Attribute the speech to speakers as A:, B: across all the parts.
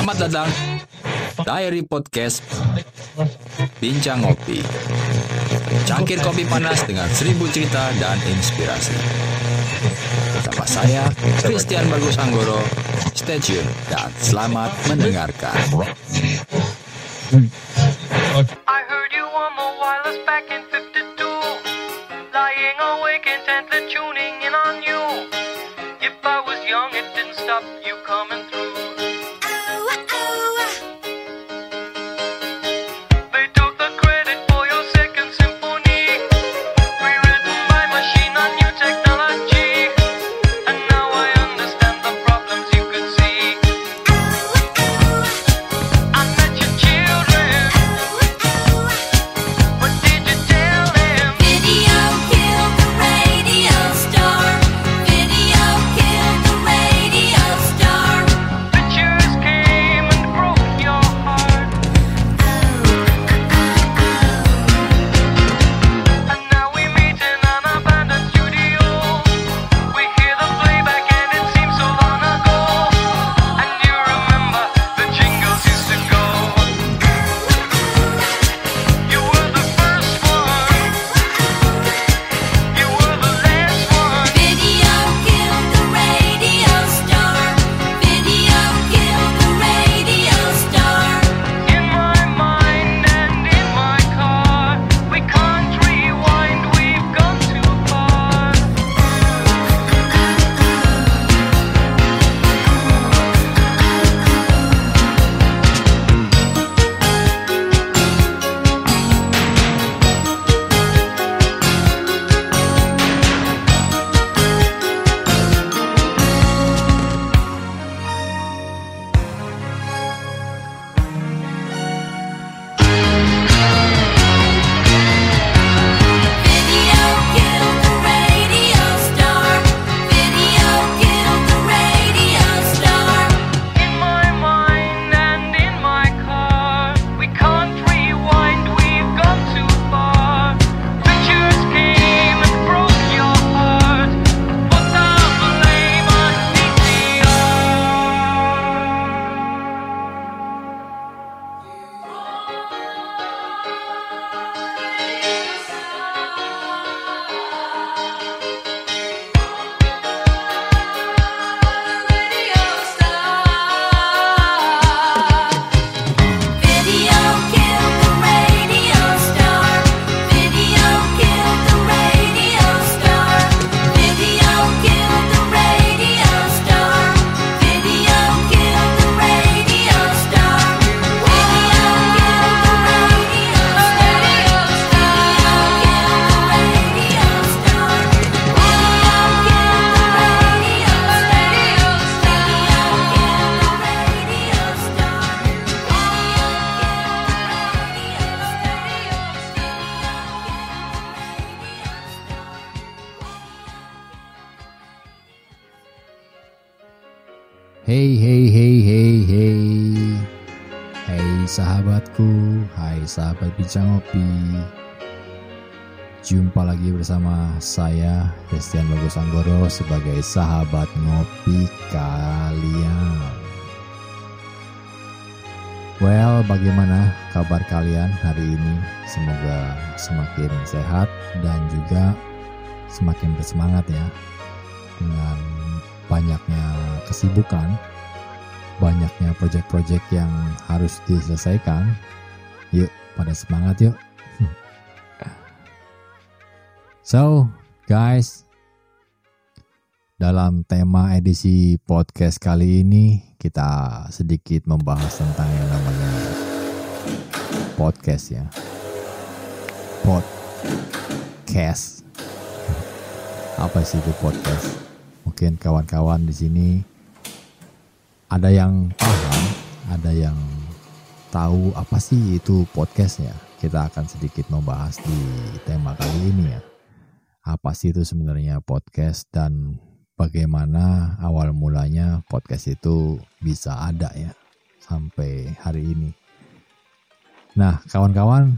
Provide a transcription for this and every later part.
A: Selamat datang. Diary Podcast Bincang Ngopi. Cangkir kopi panas dengan seribu cerita dan inspirasi. Bersama saya, Christian Bagus Anggoro. Stay tune dan selamat mendengarkan.
B: I heard you on the wireless back in 52. Lying awake intently tuning in on you. If I was young, it didn't stop you coming
C: sahabat ngopi kalian Well bagaimana kabar kalian hari ini Semoga semakin sehat dan juga semakin bersemangat ya Dengan banyaknya kesibukan, banyaknya proyek-proyek yang harus diselesaikan. Yuk, pada semangat yuk. so, guys, dalam tema edisi podcast kali ini kita sedikit membahas tentang yang namanya podcast ya. Podcast. Apa sih itu podcast? Mungkin kawan-kawan di sini ada yang paham, ada yang tahu apa sih itu podcast ya. Kita akan sedikit membahas di tema kali ini ya. Apa sih itu sebenarnya podcast dan bagaimana awal mulanya podcast itu bisa ada ya sampai hari ini. Nah, kawan-kawan,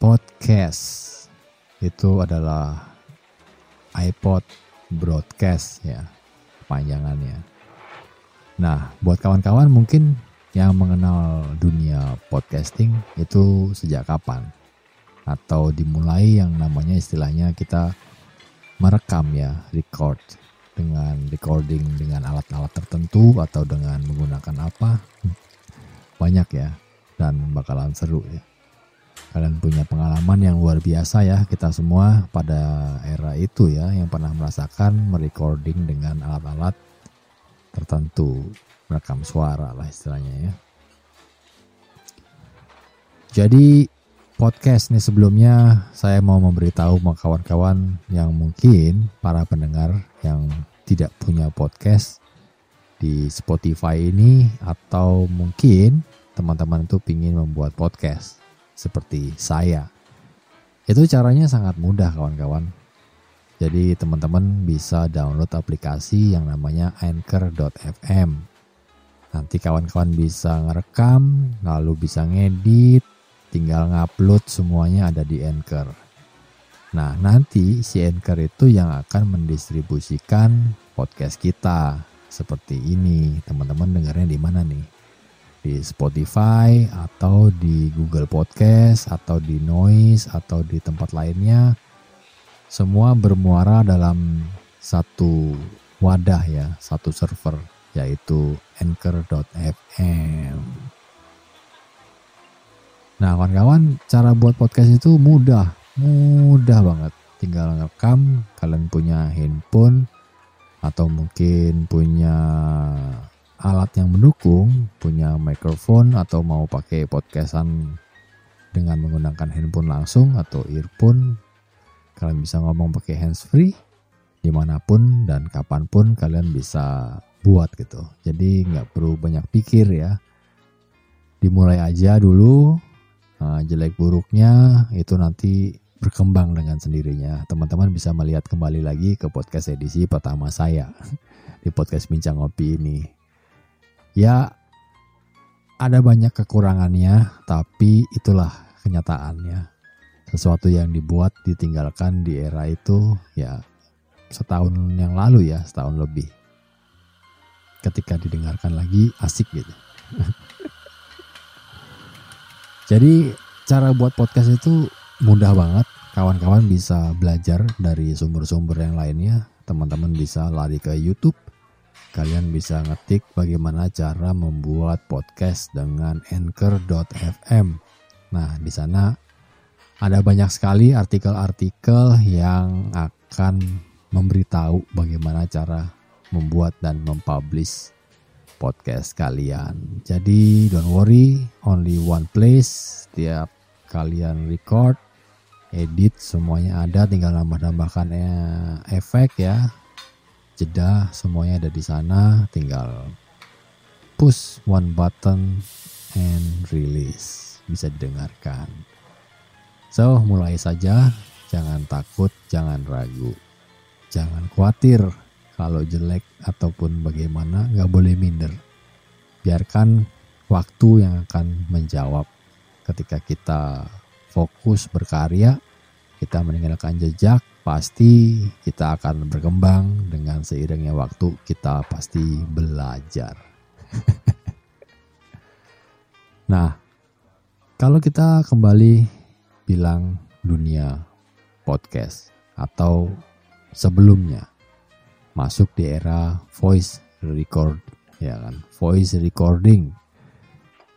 C: podcast itu adalah iPod broadcast ya panjangannya. Nah, buat kawan-kawan mungkin yang mengenal dunia podcasting itu sejak kapan? Atau dimulai yang namanya istilahnya kita merekam ya, record dengan recording dengan alat-alat tertentu atau dengan menggunakan apa? Banyak ya dan bakalan seru ya. Kalian punya pengalaman yang luar biasa ya kita semua pada era itu ya yang pernah merasakan merecording dengan alat-alat tertentu merekam suara lah istilahnya ya. Jadi podcast nih sebelumnya saya mau memberitahu kawan-kawan yang mungkin para pendengar yang tidak punya podcast di Spotify ini atau mungkin teman-teman itu ingin membuat podcast seperti saya. Itu caranya sangat mudah kawan-kawan. Jadi teman-teman bisa download aplikasi yang namanya anchor.fm. Nanti kawan-kawan bisa ngerekam, lalu bisa ngedit, tinggal ngupload semuanya ada di Anchor. Nah, nanti si Anchor itu yang akan mendistribusikan podcast kita seperti ini. Teman-teman dengarnya di mana nih? Di Spotify atau di Google Podcast atau di Noise atau di tempat lainnya. Semua bermuara dalam satu wadah ya, satu server yaitu anchor.fm. Nah, kawan-kawan, cara buat podcast itu mudah, mudah banget. Tinggal ngerekam, kalian punya handphone atau mungkin punya alat yang mendukung, punya mikrofon atau mau pakai podcastan dengan menggunakan handphone langsung atau earphone, kalian bisa ngomong pakai handsfree di mana pun dan kapan pun kalian bisa buat gitu. Jadi nggak perlu banyak pikir ya. Dimulai aja dulu, Nah, jelek buruknya itu nanti berkembang dengan sendirinya. Teman-teman bisa melihat kembali lagi ke podcast edisi pertama saya di podcast Bincang Ngopi ini. Ya, ada banyak kekurangannya, tapi itulah kenyataannya. Sesuatu yang dibuat ditinggalkan di era itu ya setahun yang lalu ya, setahun lebih. Ketika didengarkan lagi asik gitu. Jadi cara buat podcast itu mudah banget. Kawan-kawan bisa belajar dari sumber-sumber yang lainnya. Teman-teman bisa lari ke YouTube. Kalian bisa ngetik bagaimana cara membuat podcast dengan anchor.fm. Nah, di sana ada banyak sekali artikel-artikel yang akan memberitahu bagaimana cara membuat dan mempublish podcast kalian. Jadi don't worry, only one place. Setiap kalian record, edit semuanya ada, tinggal nambah-nambahkan eh, efek ya. Jeda semuanya ada di sana, tinggal push one button and release. Bisa didengarkan. So, mulai saja, jangan takut, jangan ragu. Jangan khawatir kalau jelek ataupun bagaimana nggak boleh minder. Biarkan waktu yang akan menjawab. Ketika kita fokus berkarya kita meninggalkan jejak pasti kita akan berkembang. Dengan seiringnya waktu kita pasti belajar. Nah kalau kita kembali bilang dunia podcast atau sebelumnya masuk di era voice record ya kan? Voice recording.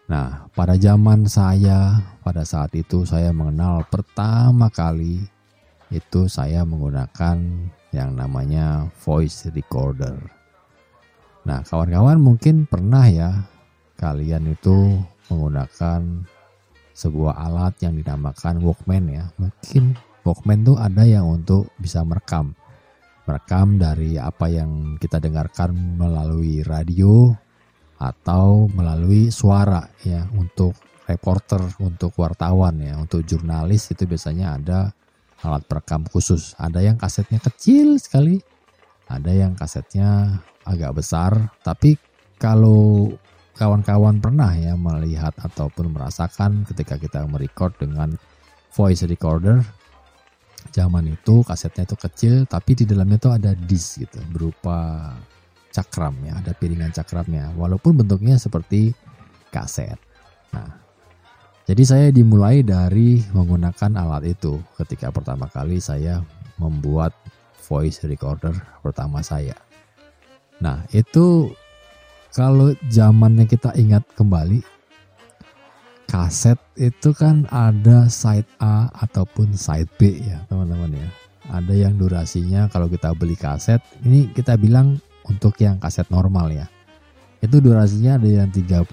C: Nah pada zaman saya pada saat itu saya mengenal pertama kali itu saya menggunakan yang namanya voice recorder. Nah kawan-kawan mungkin pernah ya kalian itu menggunakan sebuah alat yang dinamakan Walkman ya. Mungkin Walkman tuh ada yang untuk bisa merekam merekam dari apa yang kita dengarkan melalui radio atau melalui suara ya untuk reporter, untuk wartawan ya, untuk jurnalis itu biasanya ada alat perekam khusus. Ada yang kasetnya kecil sekali, ada yang kasetnya agak besar, tapi kalau kawan-kawan pernah ya melihat ataupun merasakan ketika kita merecord dengan voice recorder zaman itu kasetnya itu kecil tapi di dalamnya tuh ada disk gitu berupa cakram ya, ada piringan cakramnya. Walaupun bentuknya seperti kaset. Nah, jadi saya dimulai dari menggunakan alat itu ketika pertama kali saya membuat voice recorder pertama saya. Nah, itu kalau zamannya kita ingat kembali kaset itu kan ada side A ataupun side B ya, teman-teman ya. Ada yang durasinya kalau kita beli kaset, ini kita bilang untuk yang kaset normal ya. Itu durasinya ada yang 30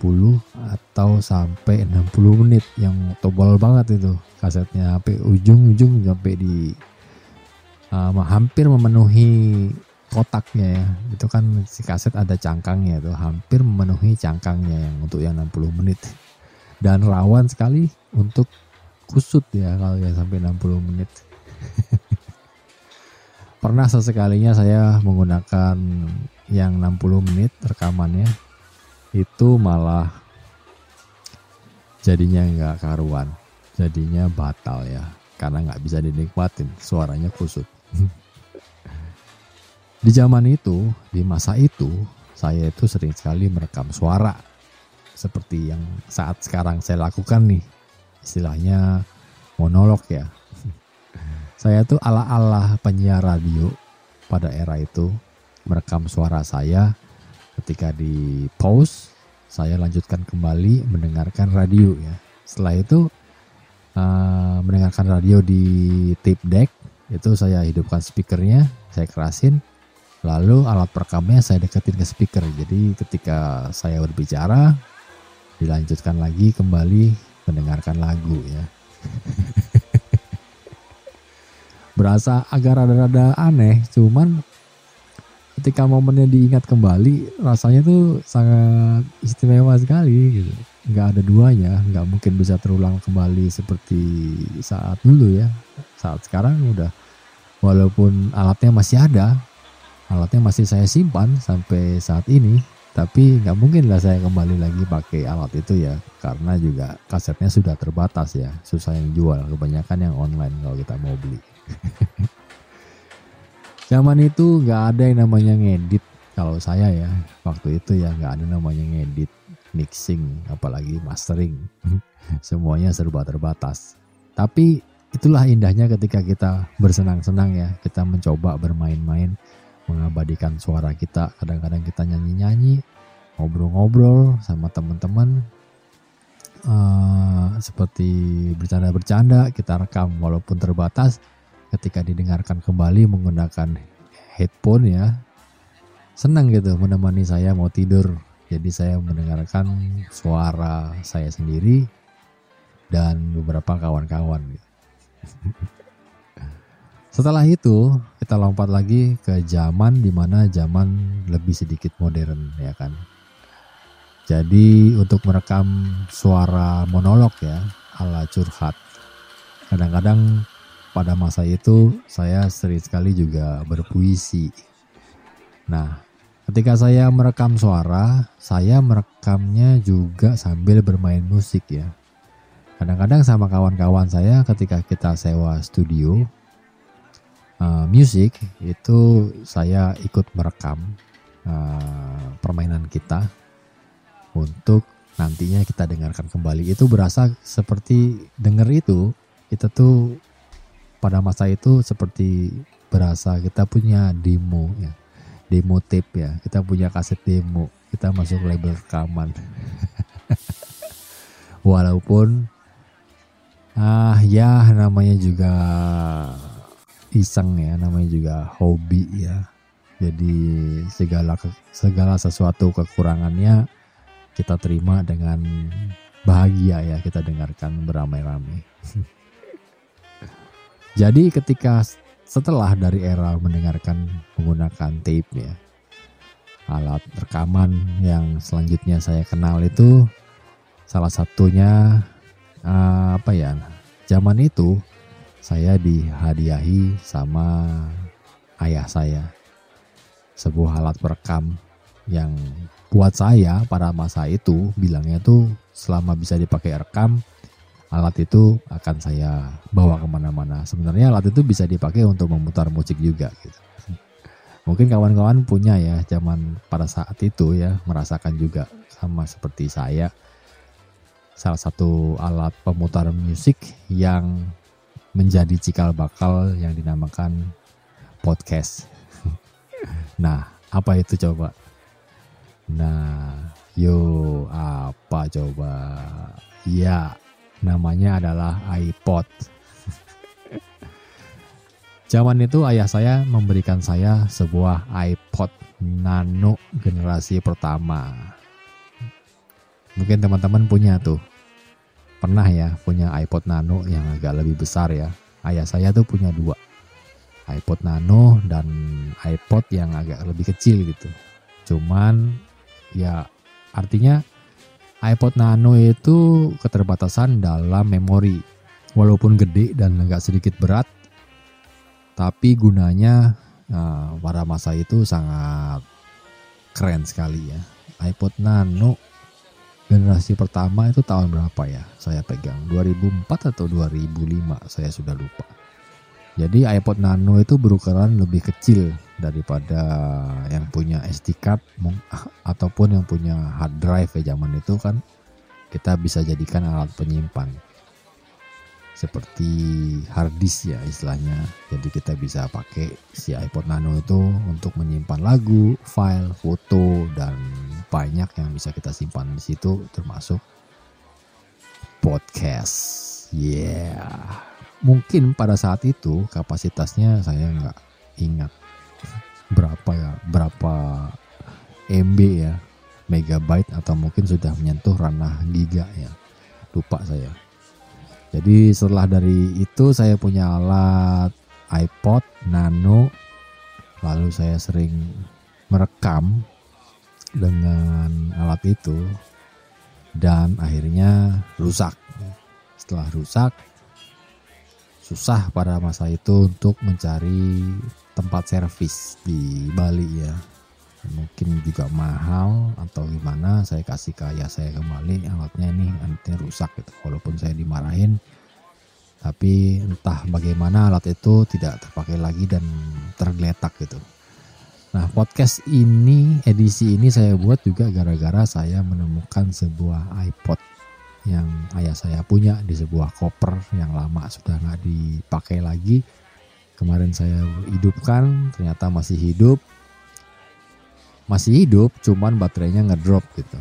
C: atau sampai 60 menit yang tebal banget itu kasetnya sampai ujung-ujung sampai di uh, hampir memenuhi kotaknya ya. Itu kan si kaset ada cangkangnya itu hampir memenuhi cangkangnya yang untuk yang 60 menit. Dan rawan sekali untuk kusut ya kalau yang sampai 60 menit. Pernah sesekalinya saya menggunakan yang 60 menit rekamannya itu malah jadinya nggak karuan jadinya batal ya karena nggak bisa dinikmatin suaranya kusut di zaman itu di masa itu saya itu sering sekali merekam suara seperti yang saat sekarang saya lakukan nih. Istilahnya monolog ya. Saya tuh ala-ala penyiar radio pada era itu merekam suara saya. Ketika di pause saya lanjutkan kembali mendengarkan radio ya. Setelah itu uh, mendengarkan radio di tape deck itu saya hidupkan speakernya saya kerasin. Lalu alat perekamnya saya deketin ke speaker. Jadi ketika saya berbicara dilanjutkan lagi kembali mendengarkan lagu ya. Berasa agak rada-rada aneh cuman ketika momennya diingat kembali rasanya tuh sangat istimewa sekali gitu. Nggak ada duanya nggak mungkin bisa terulang kembali seperti saat dulu ya. Saat sekarang udah walaupun alatnya masih ada alatnya masih saya simpan sampai saat ini tapi nggak mungkin lah saya kembali lagi pakai alat itu ya karena juga kasetnya sudah terbatas ya. Susah yang jual kebanyakan yang online kalau kita mau beli. Zaman itu nggak ada yang namanya ngedit kalau saya ya. Waktu itu ya nggak ada namanya ngedit mixing apalagi mastering. Semuanya serba terbatas. Tapi itulah indahnya ketika kita bersenang-senang ya kita mencoba bermain-main mengabadikan suara kita. Kadang-kadang kita nyanyi-nyanyi ngobrol-ngobrol sama teman-teman. Uh, seperti bercanda-bercanda kita rekam walaupun terbatas. Ketika didengarkan kembali menggunakan headphone ya. Senang gitu menemani saya mau tidur. Jadi saya mendengarkan suara saya sendiri dan beberapa kawan-kawan. Setelah itu kita lompat lagi ke zaman di mana zaman lebih sedikit modern ya kan. Jadi untuk merekam suara monolog ya ala curhat. Kadang-kadang pada masa itu saya sering sekali juga berpuisi. Nah, ketika saya merekam suara, saya merekamnya juga sambil bermain musik ya. Kadang-kadang sama kawan-kawan saya ketika kita sewa studio uh, music itu saya ikut merekam uh, permainan kita untuk nantinya kita dengarkan kembali. Itu berasa seperti denger itu kita tuh pada masa itu seperti berasa kita punya demo ya demo tape ya kita punya kaset demo kita masuk label rekaman. Walaupun ah ya namanya juga iseng ya namanya juga hobi ya. Jadi segala segala sesuatu kekurangannya kita terima dengan bahagia ya kita dengarkan beramai-ramai. Jadi ketika setelah dari era mendengarkan menggunakan tape ya alat rekaman yang selanjutnya saya kenal itu salah satunya uh, apa ya zaman itu saya dihadiahi sama ayah saya. Sebuah alat perekam yang buat saya pada masa itu bilangnya tuh selama bisa dipakai rekam alat itu akan saya bawa ke mana-mana. Sebenarnya alat itu bisa dipakai untuk memutar musik juga gitu. Mungkin kawan-kawan punya ya zaman pada saat itu ya merasakan juga sama seperti saya. Salah satu alat pemutar musik yang menjadi cikal bakal yang dinamakan podcast. Nah, apa itu coba? Nah, yo apa coba? Ya, namanya adalah iPod. Zaman itu ayah saya memberikan saya sebuah iPod Nano generasi pertama. Mungkin teman-teman punya tuh. Pernah ya punya iPod Nano yang agak lebih besar ya. Ayah saya tuh punya dua. iPod Nano dan iPod yang agak lebih kecil gitu. Cuman ya artinya iPod Nano itu keterbatasan dalam memori. Walaupun gede dan agak sedikit berat, tapi gunanya nah, pada masa itu sangat keren sekali ya. iPod Nano generasi pertama itu tahun berapa ya? Saya pegang 2004 atau 2005, saya sudah lupa. Jadi iPod Nano itu berukuran lebih kecil daripada yang punya SD card ataupun yang punya hard drive ya zaman itu kan kita bisa jadikan alat penyimpan seperti hard disk ya istilahnya. Jadi kita bisa pakai si iPod Nano itu untuk menyimpan lagu, file, foto dan banyak yang bisa kita simpan di situ termasuk podcast. Yeah. Mungkin pada saat itu kapasitasnya saya nggak ingat berapa ya, berapa MB ya, megabyte atau mungkin sudah menyentuh ranah giga ya. Lupa saya. Jadi setelah dari itu saya punya alat iPod Nano lalu saya sering merekam dengan alat itu dan akhirnya rusak. Setelah rusak susah pada masa itu untuk mencari tempat servis di Bali ya. Mungkin juga mahal atau gimana saya kasih ke ayah saya kembali alatnya ini alatnya rusak gitu. Walaupun saya dimarahin tapi entah bagaimana alat itu tidak terpakai lagi dan tergeletak gitu. Nah podcast ini edisi ini saya buat juga gara-gara saya menemukan sebuah iPod yang ayah saya punya di sebuah koper yang lama sudah nggak dipakai lagi. Kemarin saya hidupkan ternyata masih hidup. Masih hidup cuman baterainya ngedrop gitu.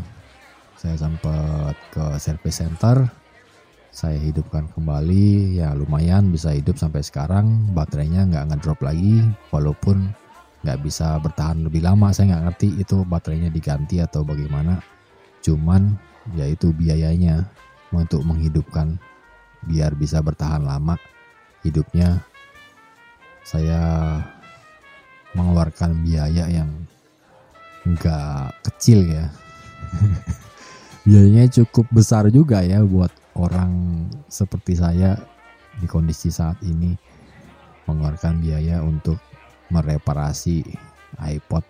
C: Saya sempat ke service center saya hidupkan kembali ya lumayan bisa hidup sampai sekarang baterainya nggak ngedrop lagi walaupun nggak bisa bertahan lebih lama saya nggak ngerti itu baterainya diganti atau bagaimana. Cuman ya itu biayanya untuk menghidupkan biar bisa bertahan lama hidupnya. Saya mengeluarkan biaya yang nggak kecil ya. Biayanya cukup besar juga ya buat orang seperti saya di kondisi saat ini. Mengeluarkan biaya untuk mereparasi iPod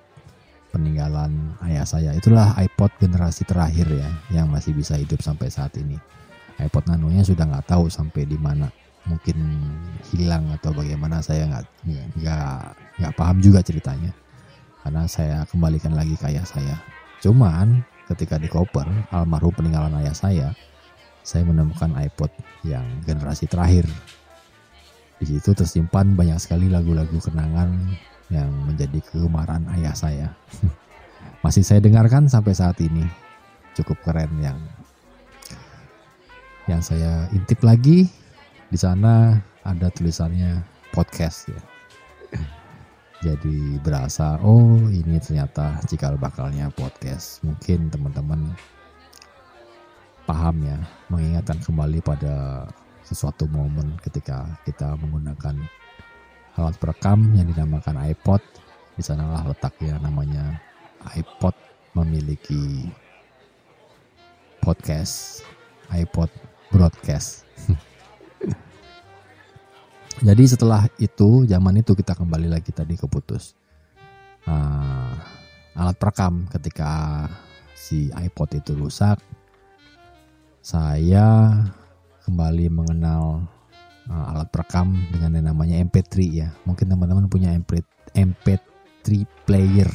C: peninggalan ayah saya. Itulah iPod generasi terakhir ya yang masih bisa hidup sampai saat ini. iPod Nano-nya sudah nggak tahu sampai di mana. Mungkin hilang atau bagaimana saya nggak nggak nggak paham juga ceritanya. Karena saya kembalikan lagi ke ayah saya. Cuman ketika di koper almarhum peninggalan ayah saya, saya menemukan iPod yang generasi terakhir. Di situ tersimpan banyak sekali lagu-lagu kenangan yang menjadi kegemaran ayah saya. Masih saya dengarkan sampai saat ini. Cukup keren yang yang saya intip lagi di sana ada tulisannya podcast ya. Jadi berasa oh ini ternyata cikal bakalnya podcast. Mungkin teman-teman paham ya, mengingatkan kembali pada sesuatu momen ketika kita menggunakan alat perekam yang dinamakan iPod. Di sanalah letaknya namanya iPod memiliki podcast, iPod broadcast. Jadi setelah itu, zaman itu kita kembali lagi tadi ke putus. Ah, alat perekam ketika si iPod itu rusak, saya kembali mengenal uh, alat perekam dengan yang namanya MP3 ya. Mungkin teman-teman punya MP, MP MP3 player.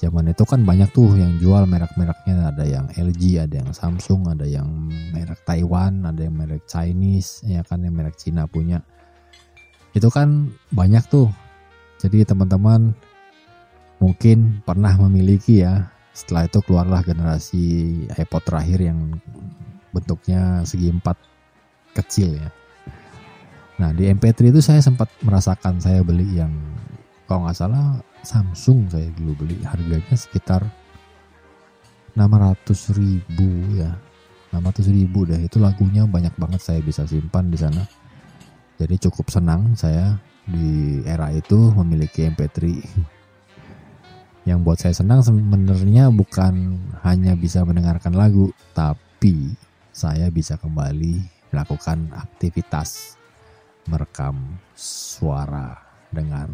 C: Zaman itu kan banyak tuh yang jual merek-mereknya ada yang LG, ada yang Samsung, ada yang merek Taiwan, ada yang merek Chinese, ya kan yang merek Cina punya. Itu kan banyak tuh. Jadi teman-teman mungkin pernah memiliki ya. Setelah itu keluarlah generasi iPod terakhir yang bentuknya segi empat kecil ya. Nah di MP3 itu saya sempat merasakan saya beli yang kalau nggak salah Samsung saya dulu beli. Harganya sekitar 600 ribu ya. 600 ribu deh. Itu lagunya banyak banget saya bisa simpan di sana. Jadi cukup senang saya di era itu memiliki MP3 yang buat saya senang sebenarnya bukan hanya bisa mendengarkan lagu tapi saya bisa kembali melakukan aktivitas merekam suara dengan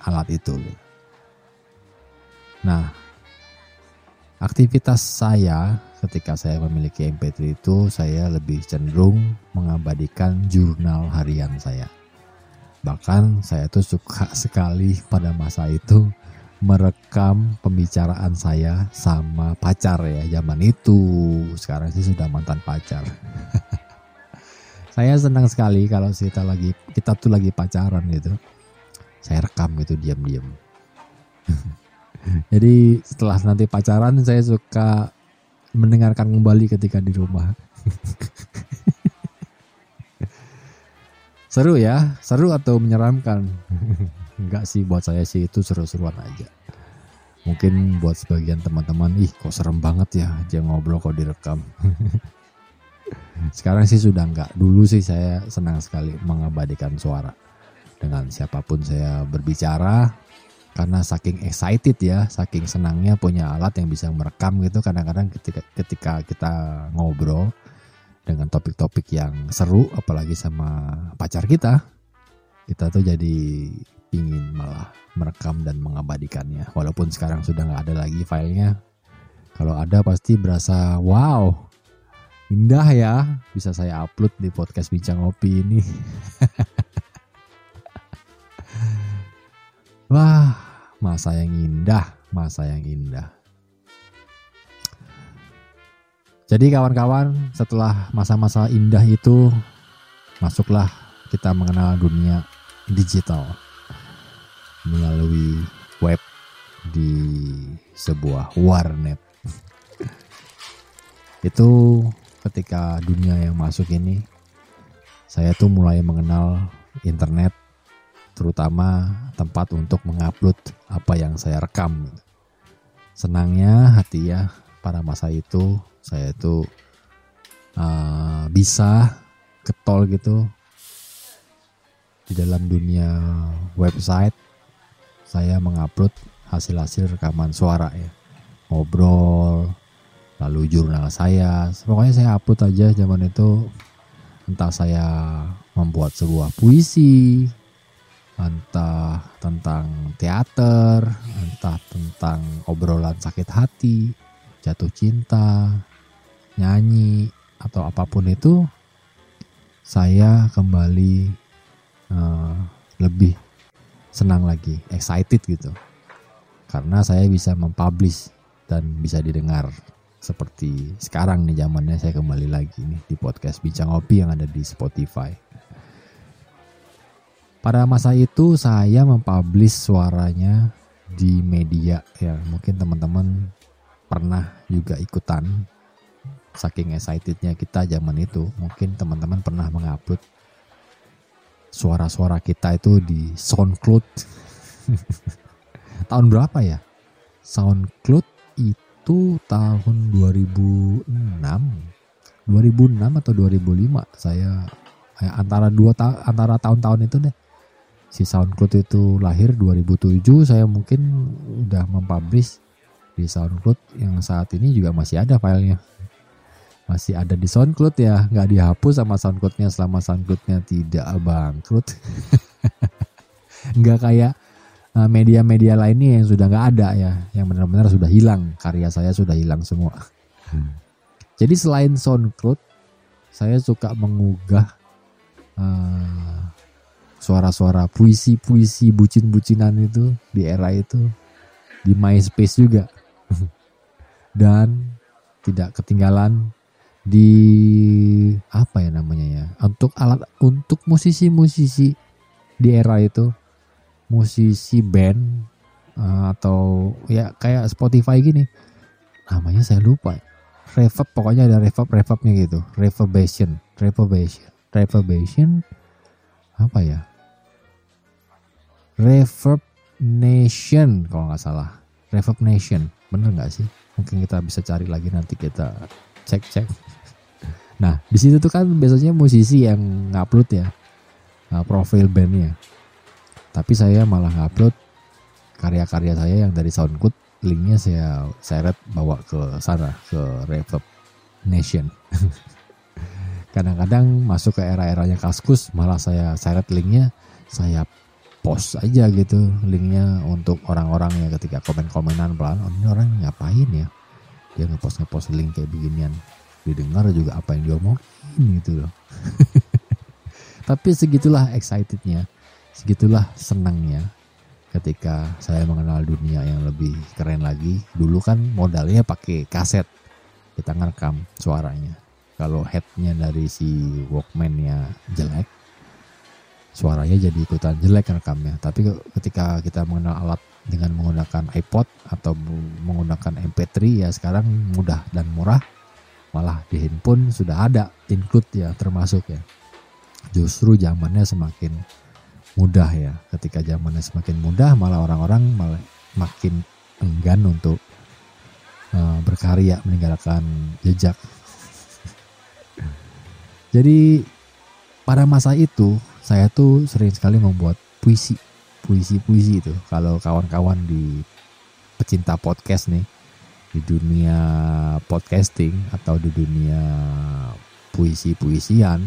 C: alat itu. Nah, aktivitas saya ketika saya memiliki MP3 itu saya lebih cenderung mengabadikan jurnal harian saya. Bahkan saya tuh suka sekali pada masa itu merekam pembicaraan saya sama pacar ya zaman itu. Sekarang sih sudah mantan pacar. saya senang sekali kalau kita lagi kita tuh lagi pacaran gitu. Saya rekam gitu diam-diam. Jadi setelah nanti pacaran saya suka mendengarkan kembali ketika di rumah. seru ya, seru atau menyeramkan? Enggak sih buat saya sih itu seru-seruan aja. Mungkin buat sebagian teman-teman, ih kok serem banget ya aja ngobrol kok direkam. Sekarang sih sudah enggak. Dulu sih saya senang sekali mengabadikan suara. Dengan siapa pun saya berbicara, karena saking excited ya, saking senangnya punya alat yang bisa merekam gitu. Kadang-kadang ketika ketika kita ngobrol dengan topik-topik yang seru, apalagi sama pacar kita, kita tuh jadi pingin malah merekam dan mengabadikannya. Walaupun sekarang sudah nggak ada lagi filenya. Kalau ada pasti berasa wow, indah ya. Bisa saya upload di podcast Bincang Ngopi ini. Wah, masa yang indah, masa yang indah. Jadi kawan-kawan, setelah masa-masa indah itu, masuklah kita mengenal dunia digital melalui web di sebuah warnet. Itu ketika dunia yang masuk ini, saya tuh mulai mengenal internet terutama tempat untuk mengupload apa yang saya rekam. Senangnya hati ya pada masa itu saya itu uh, bisa ketol gitu di dalam dunia website saya mengupload hasil-hasil rekaman suara ya. Ngobrol lalu jurnal saya. Pokoknya saya upload aja zaman itu. Entah saya membuat sebuah puisi entah tentang teater, entah tentang obrolan sakit hati, jatuh cinta, nyanyi, atau apa pun itu, saya kembali uh, lebih senang lagi, excited gitu, karena saya bisa mempublish dan bisa didengar seperti sekarang nih zamannya saya kembali lagi nih di podcast Bincang Opi yang ada di Spotify. Pada masa itu saya mempublish suaranya di media ya. Mungkin teman-teman pernah juga ikutan. Saking excitednya kita zaman itu mungkin teman-teman pernah mengupload suara-suara kita itu di SoundCloud. Tahun berapa ya? SoundCloud itu tahun 2006 2006 atau 2005 saya eh, antara dua ta antara tahun-tahun itu deh. Si SoundCloud itu lahir 2007 saya mungkin udah mempublish di SoundCloud yang saat ini juga masih ada filenya masih ada di SoundCloud ya. Nggak dihapus sama SoundCloudnya selama SoundCloudnya tidak bangkrut. Nggak kayak uh, media-media lainnya yang sudah nggak ada ya. Yang benar-benar sudah hilang. Karya saya sudah hilang semua. Jadi selain SoundCloud saya suka menggugah uh, suara-suara puisi-puisi bucin-bucinan itu di era itu. Di MySpace juga. Dan tidak ketinggalan di apa ya namanya ya untuk alat untuk musisi-musisi di era itu musisi band eh, atau ya kayak Spotify gini. Namanya saya lupa. Reverb pokoknya ada reverb reverbnya gitu. Reverbation reverbation reverbation apa ya? Reverb nation kalau nggak salah. Reverb nation bener nggak sih? Mungkin kita bisa cari lagi nanti kita cek cek. Nah di situ tuh kan biasanya musisi yang ngupload ya uh, profil bandnya. Tapi saya malah ngupload karya-karya saya yang dari SoundCloud linknya saya seret bawa ke sana ke Reverb Nation. Kadang-kadang masuk ke era-eranya Kaskus malah saya seret linknya saya post aja gitu linknya untuk orang-orang yang ketika komen-komenan pelan oh, ini orang ngapain ya dia ngepost ngepost link kayak beginian. Didengar juga apa yang diomongin gitu loh. Tapi segitulah excitednya segitulah senangnya ketika saya mengenal dunia yang lebih keren lagi. Dulu kan modalnya pakai kaset kita ngerekam suaranya. Kalau headnya dari si Walkman-nya jelek suaranya jadi ikutan jelek rekamnya tapi ketika kita mengenal alat dengan menggunakan iPod atau menggunakan MP3 ya sekarang mudah dan murah. Malah di handphone sudah ada include ya termasuk ya. Justru zamannya semakin mudah ya. Ketika zamannya semakin mudah malah orang-orang malah makin enggan untuk uh, berkarya meninggalkan jejak. Jadi pada masa itu saya tuh sering sekali membuat puisi puisi-puisi itu. Kalau kawan-kawan di pecinta podcast nih di dunia podcasting atau di dunia puisi-puisian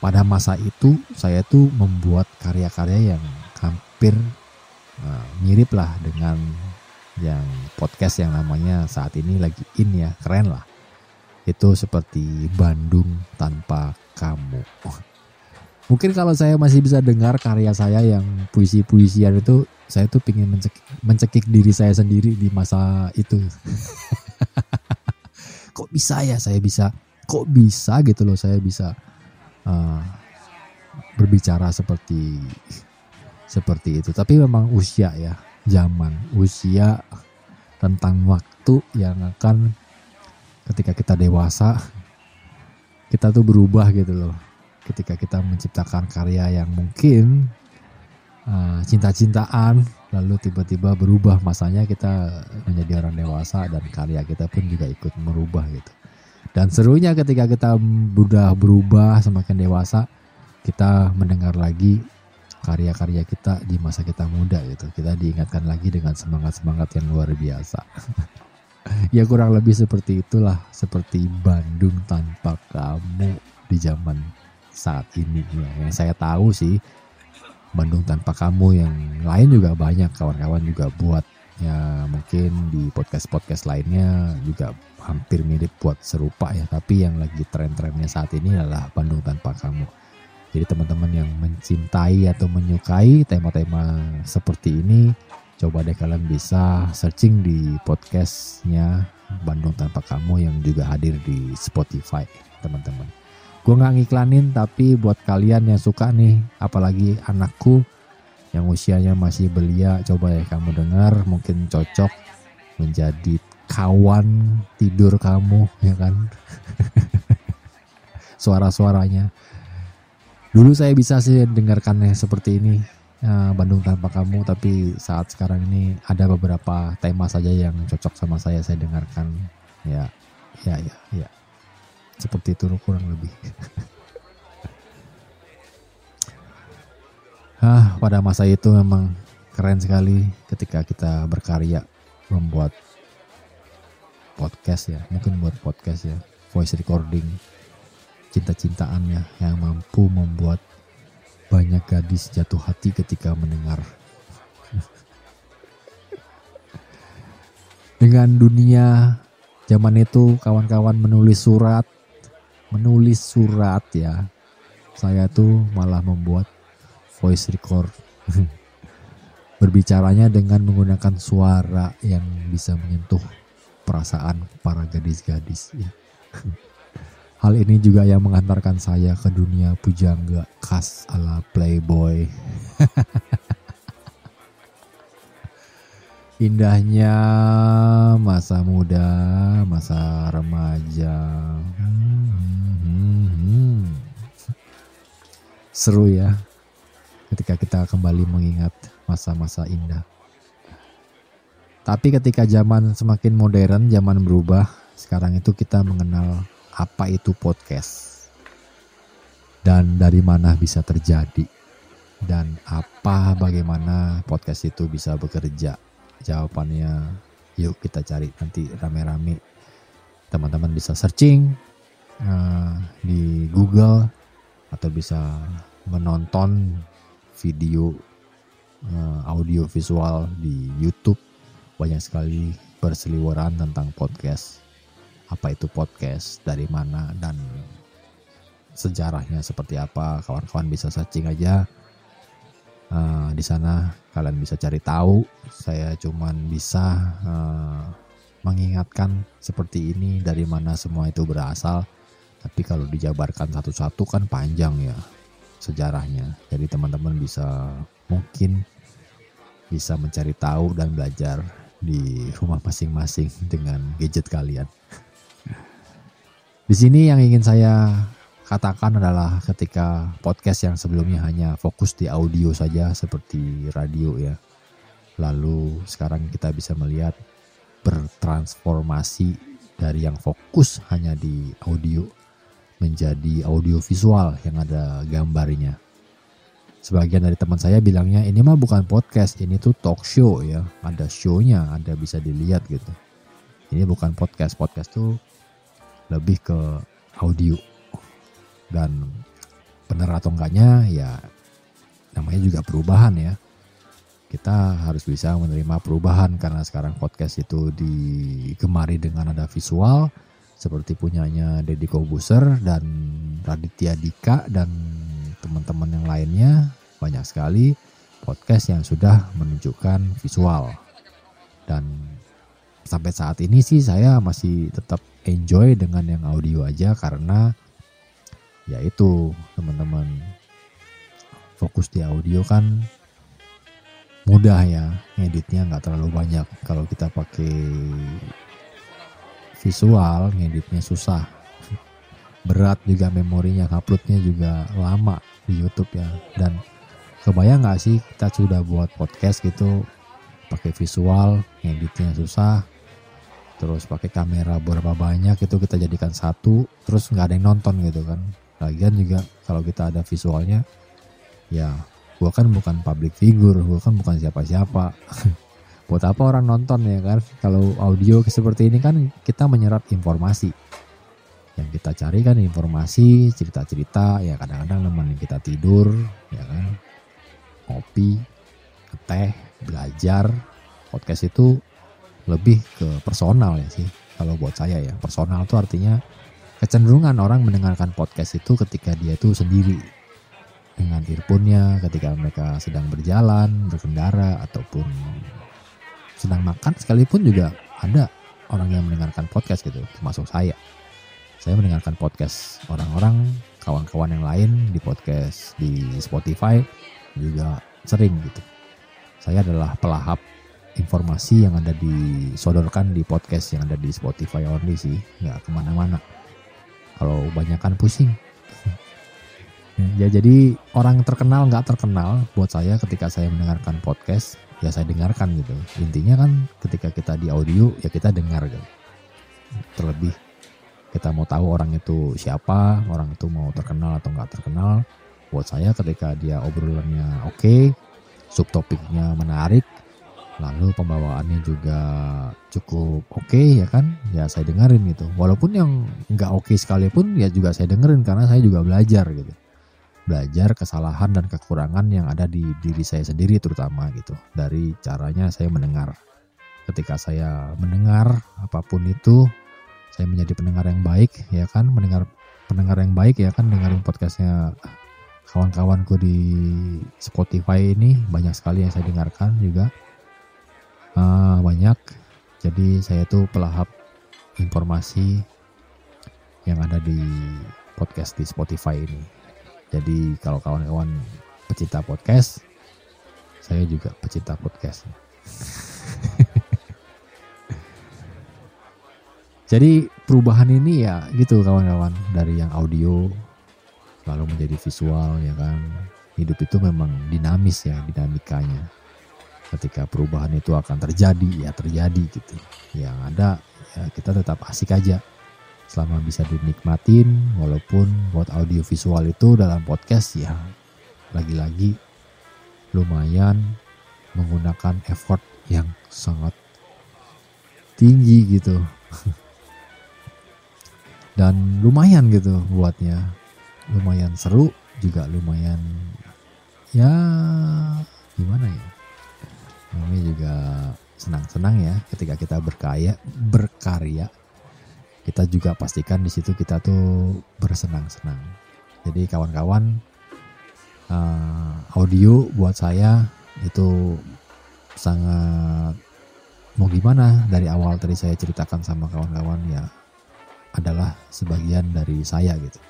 C: pada masa itu saya tuh membuat karya-karya yang hampir uh, mirip lah dengan yang podcast yang namanya saat ini lagi in ya keren lah. Itu seperti Bandung tanpa kamu mungkin kalau saya masih bisa dengar karya saya yang puisi-puisian itu saya tuh pingin mencekik, mencekik diri saya sendiri di masa itu. Kok bisa ya saya bisa? Kok bisa gitu loh saya bisa uh, berbicara seperti seperti itu. Tapi memang usia ya zaman usia tentang waktu yang akan ketika kita dewasa kita tuh berubah gitu loh ketika kita menciptakan karya yang mungkin uh, cinta-cintaan lalu tiba-tiba berubah masanya kita menjadi orang dewasa dan karya kita pun juga ikut merubah gitu. Dan serunya ketika kita sudah berubah semakin dewasa kita mendengar lagi karya-karya kita di masa kita muda gitu. Kita diingatkan lagi dengan semangat-semangat yang luar biasa. Ya kurang lebih seperti itulah seperti Bandung tanpa kamu di zaman saat ini. Ya. yang saya tahu sih Bandung tanpa kamu yang lain juga banyak kawan-kawan juga buat. Ya mungkin di podcast-podcast lainnya juga hampir mirip buat serupa ya tapi yang lagi tren-trennya saat ini adalah Bandung tanpa kamu. Jadi teman-teman yang mencintai atau menyukai tema-tema seperti ini coba deh kalian bisa searching di podcastnya Bandung tanpa kamu yang juga hadir di Spotify teman-teman gue nggak ngiklanin tapi buat kalian yang suka nih apalagi anakku yang usianya masih belia coba ya kamu dengar mungkin cocok menjadi kawan tidur kamu ya kan? Suara-suaranya. Dulu saya bisa sih dengarkannya seperti ini eh, Bandung tanpa kamu tapi saat sekarang ini ada beberapa tema saja yang cocok sama saya saya dengarkan. Ya ya ya ya seperti itu kurang lebih. Ah pada masa itu memang keren sekali ketika kita berkarya membuat podcast ya. Mungkin buat podcast ya. Voice recording. Cinta-cintaannya yang mampu membuat banyak gadis jatuh hati ketika mendengar. Dengan dunia zaman itu kawan-kawan menulis surat menulis surat ya saya tuh malah membuat voice record berbicaranya dengan menggunakan suara yang bisa menyentuh perasaan para gadis-gadis ya. Hal ini juga yang mengantarkan saya ke dunia pujangga khas ala playboy. Indahnya masa muda, masa remaja. Hmm. Seru ya ketika kita kembali mengingat masa-masa indah. Tapi ketika zaman semakin modern, zaman berubah, sekarang itu kita mengenal apa itu podcast. Dan dari mana bisa terjadi. Dan apa bagaimana podcast itu bisa bekerja. Jawabannya yuk kita cari nanti rame-rame. Teman-teman bisa searching eh, di Google atau bisa menonton video eh, audio visual di YouTube. Banyak sekali berseliweran tentang podcast. Apa itu podcast dari mana dan sejarahnya seperti apa. Kawan-kawan bisa searching aja Eh, di sana. Kalian bisa cari tahu. Saya cuman bisa eh, mengingatkan seperti ini dari mana semua itu berasal. Tapi kalau dijabarkan satu-satu kan panjang ya sejarahnya jadi teman-teman bisa mungkin bisa mencari tahu dan belajar di rumah masing-masing dengan gadget kalian. Di sini yang ingin saya katakan adalah ketika podcast yang sebelumnya hanya fokus di audio saja seperti radio ya. Lalu sekarang kita bisa melihat bertransformasi dari yang fokus hanya di audio menjadi audio visual yang ada gambarnya. Sebagian dari teman saya bilangnya ini mah bukan podcast, ini tuh talk show ya. Ada show-nya, ada bisa dilihat gitu. Ini bukan podcast, podcast tuh lebih ke audio. Dan benar atau enggaknya ya namanya juga perubahan ya. Kita harus bisa menerima perubahan karena sekarang podcast itu digemari dengan ada visual seperti punyanya Deddy Kobuser dan Raditya Dika dan teman-teman yang lainnya banyak sekali podcast yang sudah menunjukkan visual. Dan sampai saat ini sih saya masih tetap enjoy dengan yang audio aja karena yaitu teman-teman fokus di audio kan mudah ya ngeditnya nggak terlalu banyak. Kalau kita pakai visual ngeditnya susah. Berat juga memorinya uploadnya juga lama di YouTube ya. Dan kebayang nggak sih kita sudah buat podcast gitu pakai visual ngeditnya susah terus pakai kamera berapa banyak itu kita jadikan satu terus nggak ada yang nonton gitu kan. Lagian juga kalau kita ada visualnya ya gua kan bukan public figure gua kan bukan siapa-siapa buat apa orang nonton ya kan? Kalau audio seperti ini kan kita menyerap informasi. Yang kita cari kan informasi cerita-cerita ya kadang-kadang nemenin kita tidur ya kan? Kopi teh belajar. Podcast itu lebih ke personal ya sih kalau buat saya ya. Personal itu artinya kecenderungan orang mendengarkan podcast itu ketika dia itu sendiri. Dengan earphone-nya ketika mereka sedang berjalan berkendara ataupun sedang makan sekalipun juga ada orang yang mendengarkan podcast gitu termasuk saya. Saya mendengarkan podcast orang-orang kawan-kawan yang lain di podcast di Spotify juga sering gitu. Saya adalah pelahap informasi yang ada disodorkan di podcast yang ada di Spotify only sih nggak ke mana-mana. Kalau banyakkan pusing. Ya jadi orang terkenal nggak terkenal buat saya ketika saya mendengarkan podcast ya saya dengarkan gitu. Intinya kan ketika kita di audio ya kita dengar gitu. Terlebih kita mau tahu orang itu siapa orang itu mau terkenal atau nggak terkenal buat saya ketika dia obrolannya oke subtopiknya menarik lalu pembawaannya juga cukup oke ya kan? Ya saya dengerin gitu. Walaupun yang nggak oke sekalipun ya juga saya dengerin karena saya juga belajar gitu belajar kesalahan dan kekurangan yang ada di diri saya sendiri terutama gitu. Dari caranya saya mendengar. Ketika saya mendengar apa pun itu saya menjadi pendengar yang baik ya kan? Mendengar pendengar yang baik ya kan? Dengerin podcastnya kawan-kawanku di Spotify ini banyak sekali yang saya dengarkan juga. Ah, banyak. Jadi saya tuh pelahap informasi yang ada di podcast di Spotify ini jadi kalau kawan-kawan pecinta podcast saya juga pecinta podcast. Jadi perubahan ini ya gitu kawan-kawan. Dari yang audio lalu menjadi visual ya kan. Hidup itu memang dinamis ya dinamikanya. Ketika perubahan itu akan terjadi ya terjadi gitu. Yang ada ya kita tetap asik aja selama bisa dinikmatin walaupun buat audio visual itu dalam podcast ya lagi-lagi lumayan menggunakan effort yang sangat tinggi gitu. Dan lumayan gitu buatnya. Lumayan seru juga lumayan ya gimana ya? Namanya juga senang-senang ya ketika kita berkaya berkarya kita juga pastikan di situ kita tuh bersenang-senang. Jadi kawan-kawan eh, audio buat saya itu sangat mau gimana? Dari awal tadi saya ceritakan sama kawan-kawan ya adalah sebagian dari saya gitu.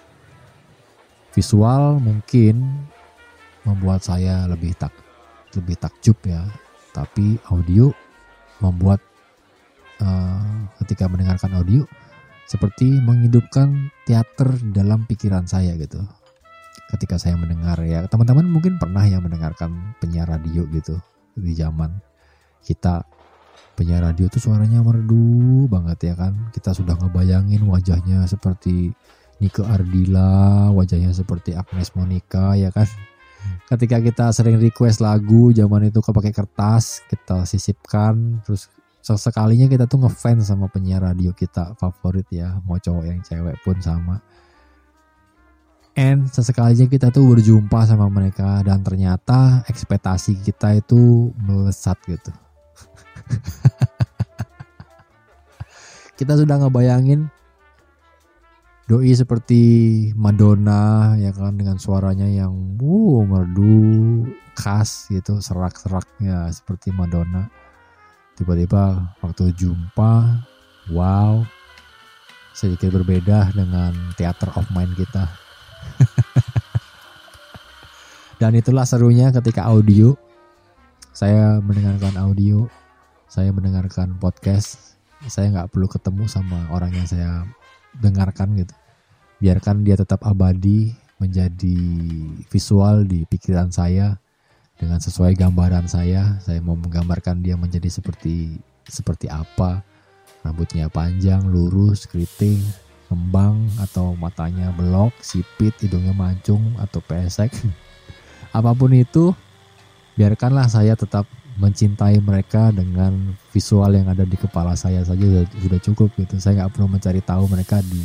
C: Visual mungkin membuat saya lebih tak lebih takjub ya. Tapi audio membuat eh, ketika mendengarkan audio seperti menghidupkan teater dalam pikiran saya gitu. Ketika saya mendengar ya teman-teman mungkin pernah ya mendengarkan penyiar radio gitu di zaman kita. Penyiar radio tuh suaranya merdu banget ya kan. Kita sudah ngebayangin wajahnya seperti Nike Ardila wajahnya seperti Agnes Monica ya kan. Ketika kita sering request lagu zaman itu pakai kertas kita sisipkan terus sesekalinya kita tuh ngefans sama penyiar radio kita favorit ya. Mau cowok yang cewek pun sama. And sesekalinya kita tuh berjumpa sama mereka dan ternyata ekspektasi kita itu melesat gitu. Kita sudah ngebayangin doi seperti Madonna ya kan dengan suaranya yang wuh merdu khas gitu serak-seraknya seperti Madonna tiba-tiba waktu jumpa wow sedikit berbeda dengan theater of mind kita. Dan itulah serunya ketika audio. Saya mendengarkan audio saya mendengarkan podcast saya nggak perlu ketemu sama orang yang saya dengarkan gitu. Biarkan dia tetap abadi menjadi visual di pikiran saya dengan sesuai gambaran saya saya mau menggambarkan dia menjadi seperti seperti apa. Rambutnya panjang lurus keriting kembang atau matanya belok sipit hidungnya mancung atau pesek. Apa pun itu biarkanlah saya tetap mencintai mereka dengan visual yang ada di kepala saya saja sudah, cukup gitu. Saya nggak perlu mencari tahu mereka di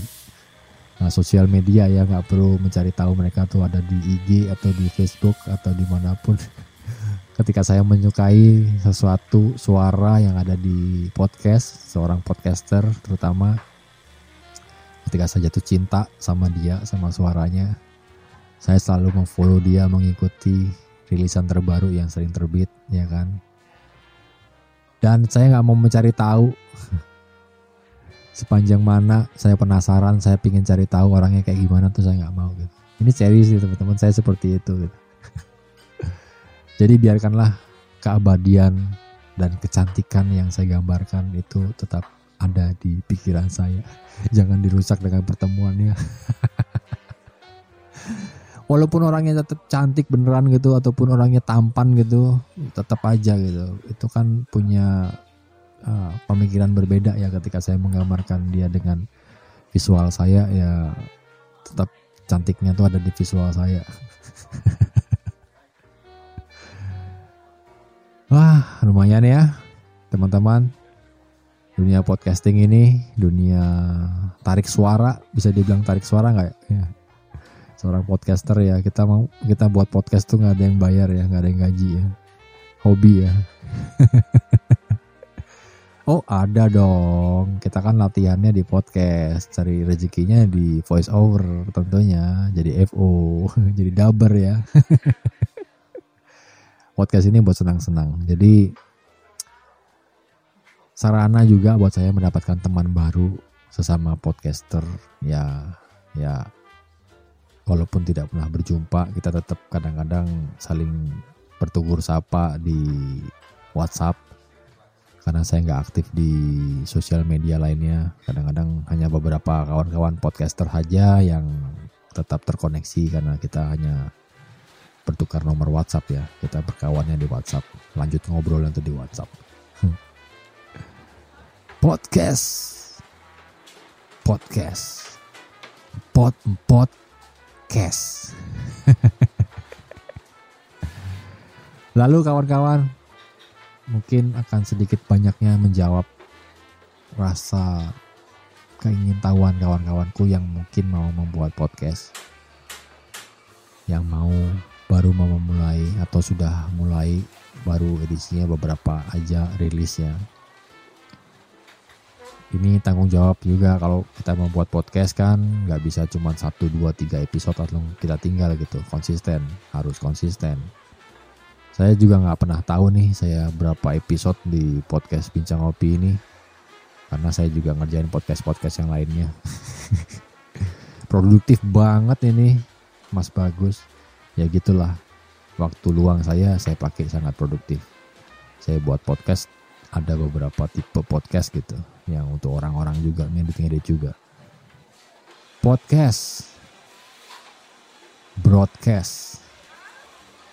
C: uh, sosial media ya nggak perlu mencari tahu mereka tuh ada di IG atau di Facebook atau di mana pun ketika saya menyukai sesuatu suara yang ada di podcast seorang podcaster terutama ketika saya jatuh cinta sama dia sama suaranya saya selalu memfollow dia mengikuti rilisan terbaru yang sering terbit ya kan? Dan saya nggak mau mencari tahu sepanjang mana saya penasaran saya pingin cari tahu orangnya kayak gimana tuh saya nggak mau gitu. Ini serius sih teman-teman. Saya seperti itu gitu jadi biarkanlah keabadian dan kecantikan yang saya gambarkan itu tetap ada di pikiran saya. Jangan dirusak dengan pertemuannya. Walaupun orangnya tetap cantik beneran gitu ataupun orangnya tampan gitu tetap aja gitu. Itu kan punya uh, pemikiran berbeda ya ketika saya menggambarkan dia dengan visual saya ya tetap cantiknya tuh ada di visual saya wah lumayan ya teman-teman dunia podcasting ini dunia tarik suara bisa dibilang tarik suara nggak ya seorang podcaster ya kita mau kita buat podcast tuh nggak ada yang bayar ya nggak ada yang gaji ya hobi ya Oh ada dong. Kita kan latihannya di podcast, cari rezekinya di voice over tentunya. Jadi FO, jadi dubber ya. podcast ini buat senang-senang. Jadi sarana juga buat saya mendapatkan teman baru sesama podcaster. Ya, ya. Walaupun tidak pernah berjumpa, kita tetap kadang-kadang saling bertugur sapa di WhatsApp karena saya nggak aktif di sosial media lainnya. Kadang-kadang hanya beberapa kawan-kawan podcaster saja yang tetap terkoneksi karena kita hanya bertukar nomor WhatsApp ya. Kita berkawannya di WhatsApp. Lanjut ngobrol nanti di WhatsApp. Podcast. Podcast. Pod podcast. Lalu kawan-kawan, mungkin akan sedikit banyaknya menjawab rasa keingintahuan kawan-kawanku yang mungkin mau membuat podcast yang mau baru mau memulai atau sudah mulai baru edisinya beberapa aja rilisnya ini tanggung jawab juga kalau kita membuat podcast kan nggak bisa cuma satu dua tiga episode langsung kita tinggal gitu. Konsisten harus konsisten. Saya juga nggak pernah tahu nih saya berapa episode di podcast bincang kopi ini karena saya juga ngerjain podcast podcast yang lainnya. Produktif banget ini Mas Bagus ya gitulah. Waktu luang saya saya pakai sangat produktif. Saya buat podcast ada beberapa tipe podcast gitu yang untuk orang-orang juga ngedit-ngedit juga. Podcast. Broadcast.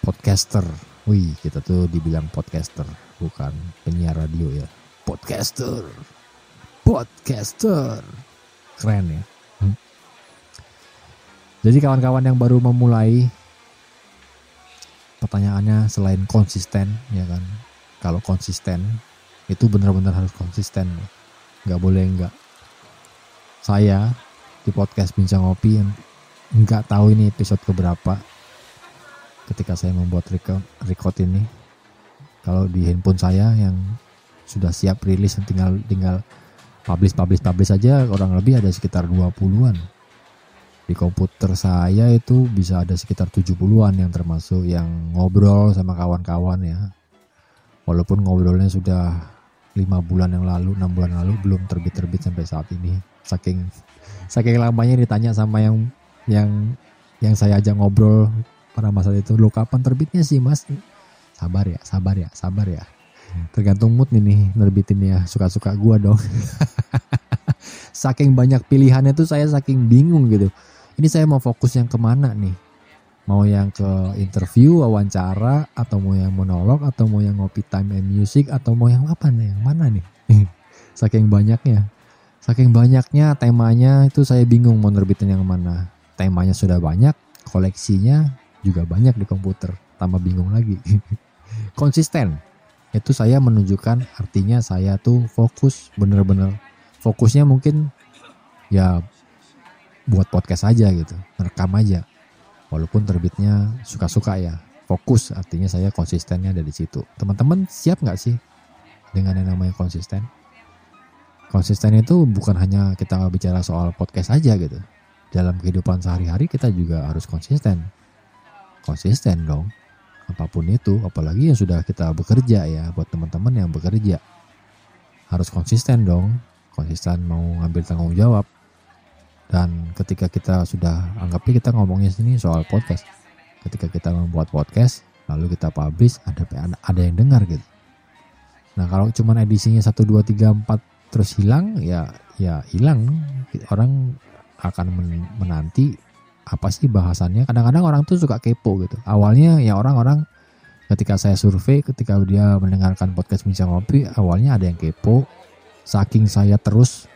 C: Podcaster. Wih kita tuh dibilang podcaster bukan penyiar radio ya. Podcaster. Podcaster. Keren ya. Hmm. jadi kawan-kawan yang baru memulai pertanyaannya selain konsisten ya kan? Kalau konsisten itu benar-benar harus konsisten. Nggak boleh nggak. Saya di podcast bincang ngopi nggak tahu ini episode keberapa ketika saya membuat record, record ini kalau di handphone saya yang sudah siap rilis tinggal tinggal publish publish publish saja kurang lebih ada sekitar 20-an di komputer saya itu bisa ada sekitar 70-an yang termasuk yang ngobrol sama kawan-kawan ya. Walaupun ngobrolnya sudah lima bulan yang lalu enam bulan lalu belum terbit-terbit sampai saat ini. Saking saking lamanya ditanya sama yang yang yang saya ajak ngobrol pada masa itu lo kapan terbitnya sih mas? Sabar ya sabar ya sabar ya. Tergantung mood nih nih nerbitin ya. Suka-suka gua dong. Saking banyak pilihannya tuh saya saking bingung gitu ini saya mau fokus yang ke mana nih? Mau yang ke interview wawancara atau mau yang monolog atau mau yang ngopi time and music atau mau yang apa nih? Yang mana nih? Saking banyaknya. Saking banyaknya temanya itu saya bingung mau nerbitin yang mana. Temanya sudah banyak koleksinya juga banyak di komputer. Tambah bingung lagi. Konsisten. Itu saya menunjukkan artinya saya tuh fokus bener-bener. Fokusnya mungkin ya buat podcast aja gitu merekam aja. Walaupun terbitnya suka-suka ya fokus artinya saya konsistennya ada di situ. Teman-teman siap nggak sih dengan yang namanya konsisten? Konsisten itu bukan hanya kita bicara soal podcast aja gitu. Dalam kehidupan sehari-hari kita juga harus konsisten. Konsisten dong. Apa pun itu apalagi yang sudah kita bekerja ya buat teman-teman yang bekerja. Harus konsisten dong. Konsisten mau ngambil tanggung jawab dan ketika kita sudah anggapnya kita ngomongnya sini soal podcast. Ketika kita membuat podcast lalu kita publish ada ada yang dengar gitu. Nah kalau cuman edisinya 1 2 3 4 terus hilang ya ya hilang. Orang akan men- menanti apa sih bahasannya. Kadang-kadang orang tuh suka kepo gitu. Awalnya ya orang-orang ketika saya survei ketika dia mendengarkan podcast bincang ngopi awalnya ada yang kepo. Saking saya terus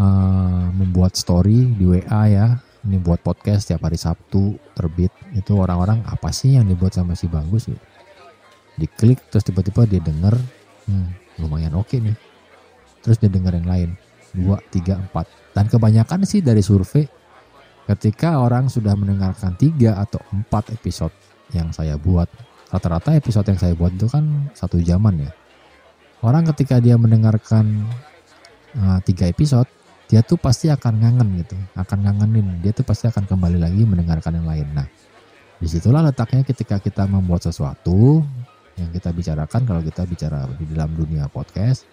C: eh, membuat story di WA ya. Ini buat podcast tiap hari Sabtu terbit. Itu orang-orang apa sih yang dibuat sama si bagus gitu? Diklik terus tiba-tiba dia denger. Hmm, lumayan oke nih. Terus dia denger yang lain. Dua tiga empat. Dan kebanyakan sih dari survei ketika orang sudah mendengarkan tiga atau empat episode yang saya buat rata-rata episode yang saya buat itu kan satu jaman ya. Orang ketika dia mendengarkan uh, tiga episode dia tuh pasti akan ngangen gitu akan ngangenin. Dia tuh pasti akan kembali lagi mendengarkan yang lain. Nah di situlah letaknya ketika kita membuat sesuatu yang kita bicarakan. Kalau kita bicara di dalam dunia podcast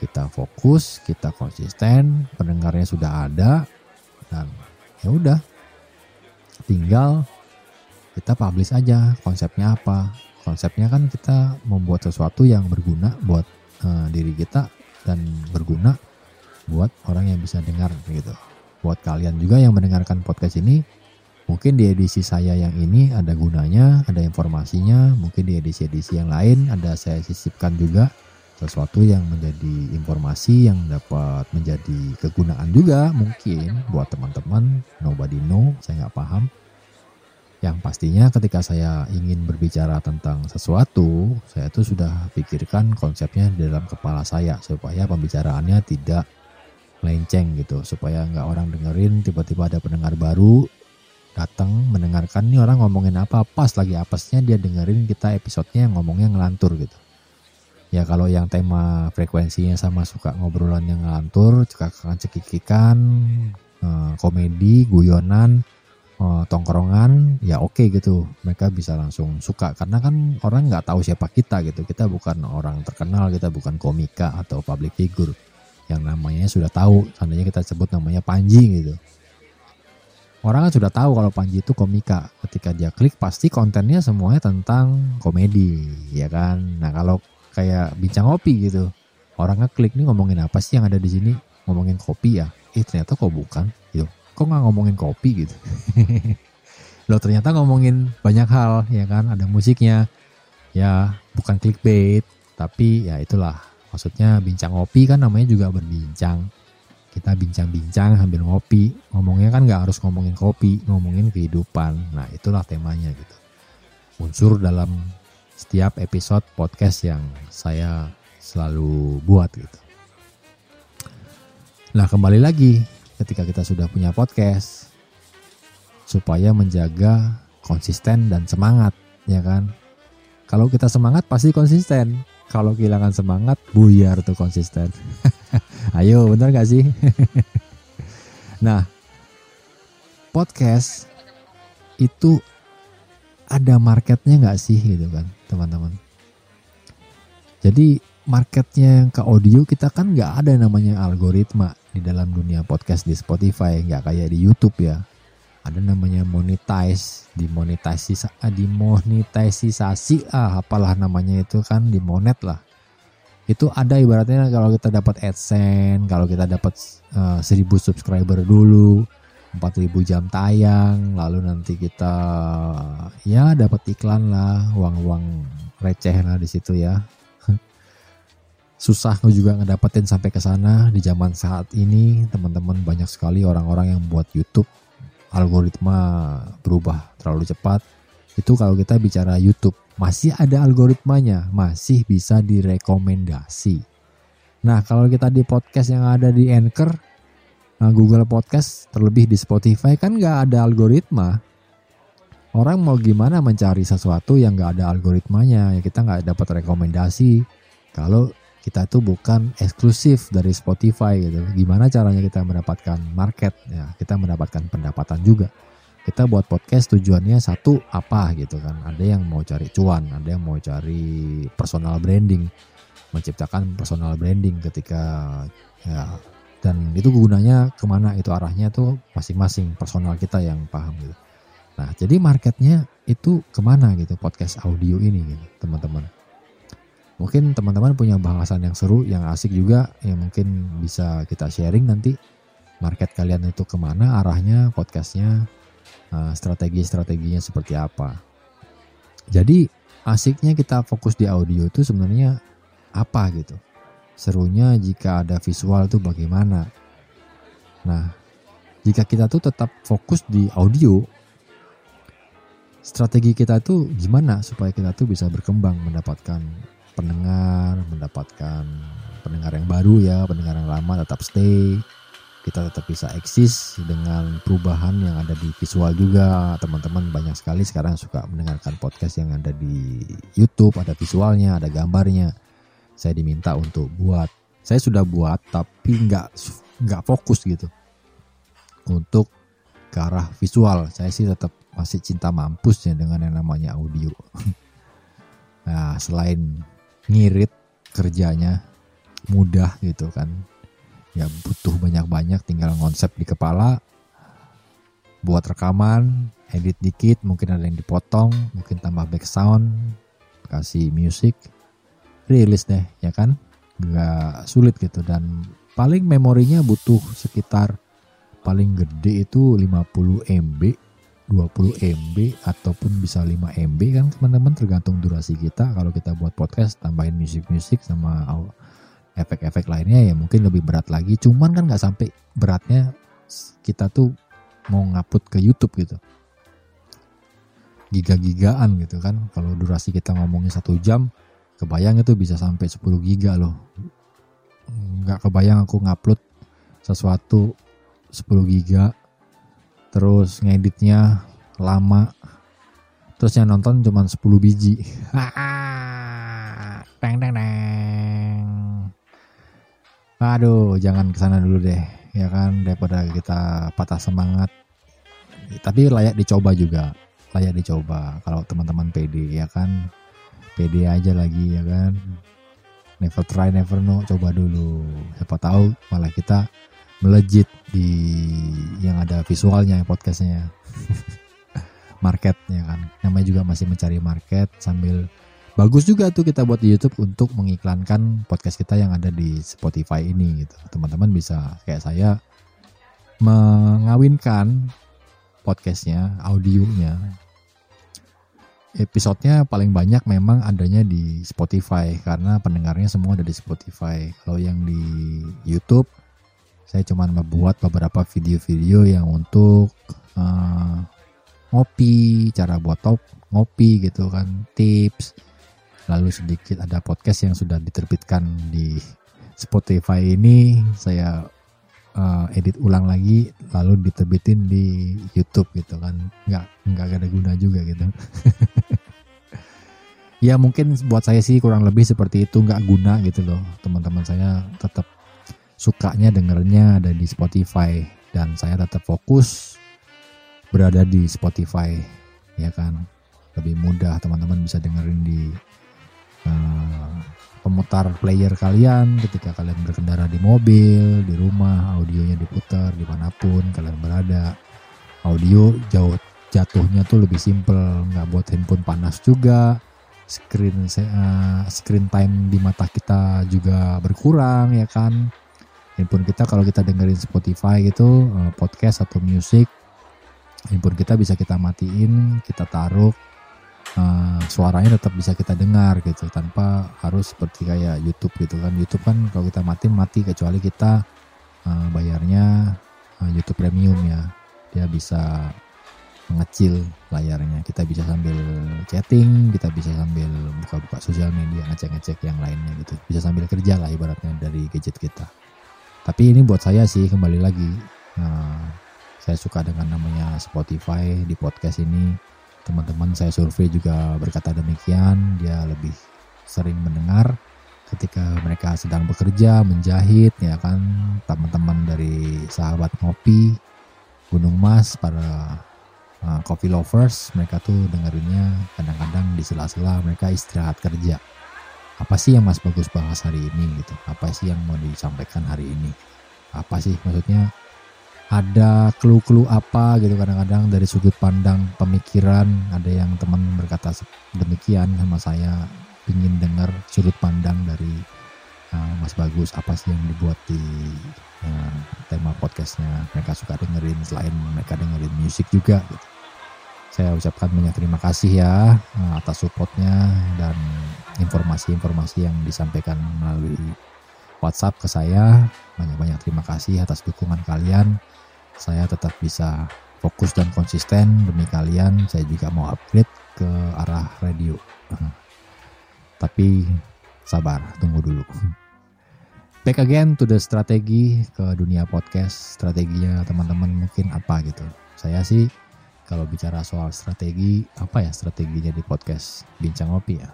C: kita fokus kita konsisten pendengarnya sudah ada dan ya udah. Tinggal kita publish aja konsepnya apa. Konsepnya kan kita membuat sesuatu yang berguna buat eh, diri kita dan berguna buat orang yang bisa dengar gitu. Buat kalian juga yang mendengarkan podcast ini mungkin di edisi saya yang ini ada gunanya ada informasinya mungkin di edisi-edisi yang lain ada saya sisipkan juga sesuatu yang menjadi informasi yang dapat menjadi kegunaan juga mungkin buat teman-teman. Nobody know saya nggak paham. Yang pastinya ketika saya ingin berbicara tentang sesuatu saya tuh sudah pikirkan konsepnya di dalam kepala saya supaya pembicaraannya tidak melenceng gitu supaya nggak orang dengerin tiba-tiba ada pendengar baru datang mendengarkan nih orang ngomongin apa? Pas lagi apesnya dia dengerin kita episodenya yang ngomongnya ngelantur gitu. Ya kalau yang tema frekuensinya sama suka ngobrolan yang ngelantur cekakan cekikikan eh, komedi guyonan eh, tongkrongan ya oke gitu. Mereka bisa langsung suka karena kan orang nggak tahu siapa kita gitu. Kita bukan orang terkenal kita bukan komika atau public figure yang namanya sudah tahu seandainya kita sebut namanya Panji gitu. Orang kan sudah tahu kalau Panji itu komika. Ketika dia klik pasti kontennya semuanya tentang komedi ya kan? Nah kalau kayak bincang kopi gitu orang ngeklik nih ngomongin apa sih yang ada di sini? Ngomongin kopi ya? Eh ternyata kok bukan? Gitu kok nggak ngomongin kopi gitu? Loh ternyata ngomongin banyak hal ya kan? Ada musiknya. Ya bukan clickbait tapi ya itulah maksudnya bincang kopi kan namanya juga berbincang. Kita bincang-bincang sambil ngopi. Ngomongnya kan nggak harus ngomongin kopi ngomongin kehidupan. Nah itulah temanya gitu. Unsur dalam setiap episode podcast yang saya selalu buat gitu. Nah kembali lagi ketika kita sudah punya podcast supaya menjaga konsisten dan semangat ya kan? Kalau kita semangat pasti konsisten kalau kehilangan semangat buyar tuh konsisten. Ayo bener gak sih? Nah podcast itu ada marketnya nggak sih gitu kan teman-teman? Jadi marketnya yang ke audio kita kan nggak ada namanya algoritma di dalam dunia podcast di Spotify nggak kayak di YouTube ya ada namanya monetize dimonetasi ah, dimonetisasi ah apalah namanya itu kan dimonet lah. Itu ada ibaratnya kalau kita dapat AdSense kalau kita dapat eh, 1000 subscriber dulu 4000 jam tayang lalu nanti kita ya dapat iklan lah uang-uang receh lah di situ ya. Susah juga ngedapetin sampai ke sana. Di zaman saat ini teman-teman banyak sekali orang-orang yang buat YouTube algoritma berubah terlalu cepat itu kalau kita bicara YouTube masih ada algoritmanya masih bisa direkomendasi. Nah kalau kita di podcast yang ada di Anchor nah Google Podcast terlebih di Spotify kan nggak ada algoritma. Orang mau gimana mencari sesuatu yang nggak ada algoritmanya ya kita nggak dapat rekomendasi. Kalau kita itu bukan eksklusif dari Spotify gitu. Gimana caranya kita mendapatkan market? Ya, kita mendapatkan pendapatan juga. Kita buat podcast tujuannya satu apa gitu kan. Ada yang mau cari cuan, ada yang mau cari personal branding, menciptakan personal branding ketika ya dan itu gunanya ke mana itu arahnya tuh masing-masing personal kita yang paham gitu. Nah jadi marketnya itu ke mana gitu podcast audio ini gitu teman-teman mungkin teman-teman punya bahasan yang seru yang asik juga yang mungkin bisa kita sharing nanti. Market kalian itu ke mana arahnya podcastnya uh, strategi-strateginya seperti apa. Jadi asiknya kita fokus di audio itu sebenarnya apa gitu? Serunya jika ada visual itu bagaimana? Nah jika kita tuh tetap fokus di audio strategi kita tuh gimana supaya kita tuh bisa berkembang mendapatkan pendengar, mendapatkan pendengar yang baru ya, pendengar yang lama tetap stay. Kita tetap bisa eksis dengan perubahan yang ada di visual juga. Teman-teman banyak sekali sekarang suka mendengarkan podcast yang ada di YouTube, ada visualnya, ada gambarnya. saya diminta untuk buat. Saya sudah buat tapi nggak nggak fokus gitu untuk ke arah visual. Saya sih tetap masih cinta mampus ya dengan yang namanya audio. nah selain ngirit kerjanya mudah gitu kan, ya butuh banyak-banyak tinggal konsep di kepala, buat rekaman, edit dikit, mungkin ada yang dipotong, mungkin tambah back sound, kasih music, rilis deh, ya kan? Gak sulit gitu dan paling memorinya butuh sekitar paling gede itu 50 MB, 20 MB ataupun bisa 5 MB kan teman-teman tergantung durasi kita. Kalau kita buat podcast tambahin musik-musik sama efek-efek lainnya ya mungkin lebih berat lagi. Cuman kan nggak sampai beratnya kita tuh mau ngupload ke YouTube gitu giga-gigaan gitu kan kalau durasi kita ngomongnya satu jam kebayang itu bisa sampai 10 giga loh nggak kebayang aku ngupload sesuatu 10 giga terus ngeditnya lama. Terus yang nonton cuma 10 biji. Teng teng teng. Aduh jangan ke sana dulu deh ya kan? Daripada kita patah semangat. Tapi layak dicoba juga. Layak dicoba. Kalau teman-teman PD ya kan? PD aja lagi ya kan? Never try never know coba dulu. Siapa tahu malah kita melejit di yang ada visualnya podcastnya. Market ya kan. Namanya juga masih mencari market sambil bagus juga tuh kita buat di YouTube untuk mengiklankan podcast kita yang ada di Spotify ini gitu. Teman-teman bisa kayak saya mengawinkan podcastnya audionya. Episodenya paling banyak memang adanya di Spotify karena pendengarnya semua ada di Spotify. Kalau yang di YouTube saya cuma membuat beberapa video-video yang untuk eh, ngopi, cara buat top ngopi gitu kan, tips. Lalu sedikit ada podcast yang sudah diterbitkan di Spotify ini saya eh, edit ulang lagi lalu diterbitin di YouTube gitu kan. Nggak nggak ada guna juga gitu. ya mungkin buat saya sih kurang lebih seperti itu nggak guna gitu loh teman-teman saya tetap sukanya dengernya ada di Spotify dan saya tetap fokus berada di Spotify ya kan? Lebih mudah teman-teman bisa dengerin di eh, pemutar player kalian ketika kalian berkendara di mobil di rumah audionya diputar di mana pun kalian berada. Audio jauh jatuhnya tuh lebih simple nggak buat handphone panas juga. Screen uh, screen time di mata kita juga berkurang ya kan handphone kita kalau kita dengerin Spotify gitu uh, podcast atau music handphone kita bisa kita matiin kita taruh uh, suaranya tetap bisa kita dengar gitu tanpa harus seperti kayak YouTube gitu kan. YouTube kan kalau kita matiin mati kecuali kita uh, bayarnya uh, YouTube Premium ya. Dia bisa mengecil layarnya. Kita bisa sambil chatting kita bisa sambil buka-buka sosial media ngecek-ngecek yang lainnya gitu. Bisa sambil kerja lah ibaratnya dari gadget kita tapi ini buat saya sih kembali lagi. Nah, saya suka dengan namanya Spotify di podcast ini. Teman-teman saya survei juga berkata demikian. Dia lebih sering mendengar ketika mereka sedang bekerja menjahit ya kan. Teman-teman dari sahabat ngopi Gunung Mas para uh, coffee lovers mereka tuh dengerinnya kadang-kadang di sela-sela mereka istirahat kerja apa sih yang Mas Bagus bahas hari ini gitu? Apa sih yang mau disampaikan hari ini? Apa sih? Maksudnya ada clue-clue apa gitu? Kadang-kadang dari sudut pandang pemikiran ada yang teman berkata demikian sama saya ingin dengar sudut pandang dari uh, Mas Bagus. Apa sih yang dibuat di uh, tema podcastnya? Mereka suka dengerin selain mereka dengerin musik juga gitu. Saya ucapkan banyak terima kasih ya uh, atas supportnya dan informasi-informasi yang disampaikan melalui WhatsApp ke saya. Banyak-banyak terima kasih atas dukungan kalian. Saya tetap bisa fokus dan konsisten. Demi kalian saya juga mau upgrade ke arah radio. Tapi sabar tunggu dulu. Back again to the strategi ke dunia podcast. Strateginya teman-teman mungkin apa gitu. Saya sih kalau bicara soal strategi apa ya strateginya di podcast bincang ngopi ya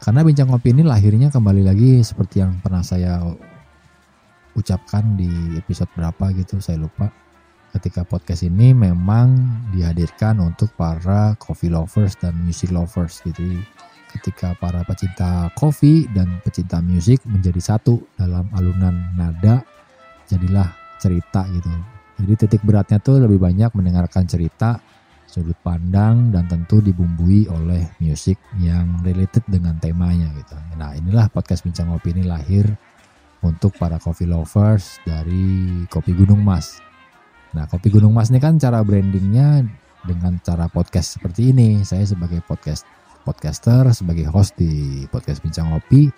C: Karena bincang kopi ini lahirnya kembali lagi seperti yang pernah saya ucapkan di episode berapa gitu, saya lupa. Ketika podcast ini memang dihadirkan untuk para coffee lovers dan music lovers gitu. Ketika para pecinta kopi dan pecinta musik menjadi satu dalam alunan nada, jadilah cerita gitu. Jadi titik beratnya tuh lebih banyak mendengarkan cerita, sudut pandang dan tentu dibumbui oleh musik yang related dengan temanya gitu. Nah inilah podcast Bincang Kopi ini lahir untuk para coffee lovers dari Kopi Gunung Mas. Nah Kopi Gunung Mas ini kan cara brandingnya dengan cara podcast seperti ini. Saya sebagai podcast podcaster, sebagai host di podcast Bincang Kopi,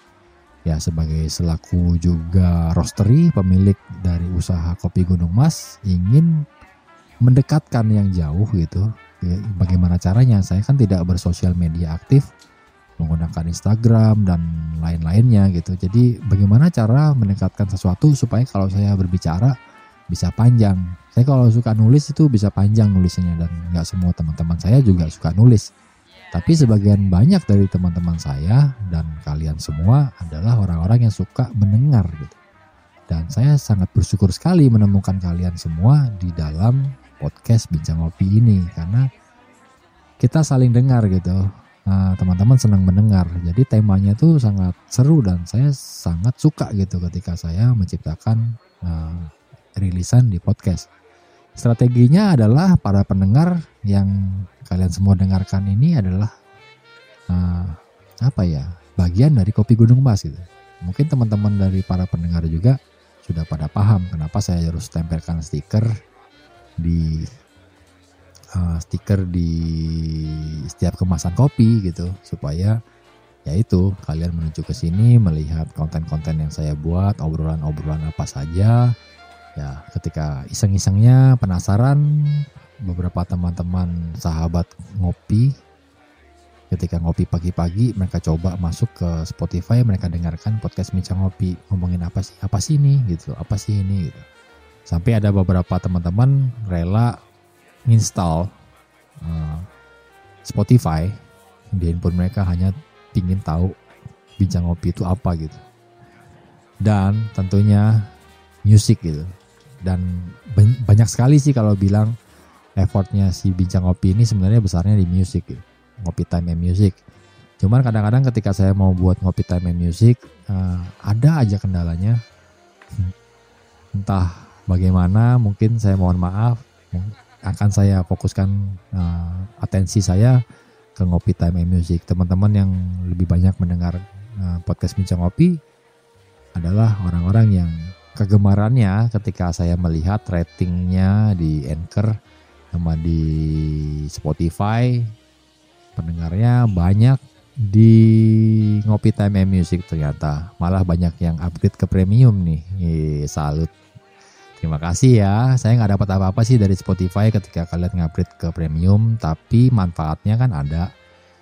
C: ya sebagai selaku juga roastery pemilik dari usaha Kopi Gunung Mas ingin mendekatkan yang jauh gitu. Ya, Bagaimana caranya? Saya kan tidak bersosial media aktif menggunakan Instagram dan lain-lainnya gitu. Jadi bagaimana cara mendekatkan sesuatu supaya kalau saya berbicara bisa panjang. Saya kalau suka nulis itu bisa panjang nulisnya dan nggak semua teman-teman saya juga suka nulis. Tapi sebagian banyak dari teman-teman saya dan kalian semua adalah orang-orang yang suka mendengar gitu. Dan saya sangat bersyukur sekali menemukan kalian semua di dalam podcast Bincang Kopi ini karena kita saling dengar gitu. Nah, teman-teman senang mendengar. Jadi temanya tuh sangat seru dan saya sangat suka gitu ketika saya menciptakan uh, rilisan di podcast. Strateginya adalah para pendengar yang kalian semua dengarkan ini adalah uh, apa ya bagian dari kopi Gunung Mas gitu. Mungkin teman-teman dari para pendengar juga sudah pada paham kenapa saya harus tempelkan stiker di uh, stiker di setiap kemasan kopi gitu supaya ya itu kalian menuju ke sini melihat konten-konten yang saya buat obrolan-obrolan apa saja. Ya ketika iseng-isengnya penasaran beberapa teman-teman sahabat ngopi ketika ngopi pagi-pagi mereka coba masuk ke Spotify mereka dengarkan podcast Bincang Ngopi. Ngomongin apa sih? Apa sih ini? Gitu. Apa sih ini? Gitu. Sampai ada beberapa teman-teman rela install uh, Spotify. Di handphone mereka hanya ingin tahu bincang ngopi itu apa gitu. Dan tentunya musik gitu. Dan ban- banyak sekali sih kalau bilang effortnya si bincang ngopi ini sebenarnya besarnya di musik gitu. Ngopi time and music. Cuman kadang-kadang ketika saya mau buat ngopi time and music uh, ada aja kendalanya. Entah bagaimana mungkin saya mohon maaf. Akan saya fokuskan uh, atensi saya ke ngopi time and music. Teman-teman yang lebih banyak mendengar uh, podcast bincang ngopi adalah orang-orang yang kegemarannya ketika saya melihat ratingnya di Anchor sama di Spotify pendengarnya banyak di ngopi time and music ternyata malah banyak yang upgrade ke premium nih Ih, salut Terima kasih ya. Saya nggak dapat apa-apa sih dari Spotify ketika kalian ngupgrade ke premium, tapi manfaatnya kan ada.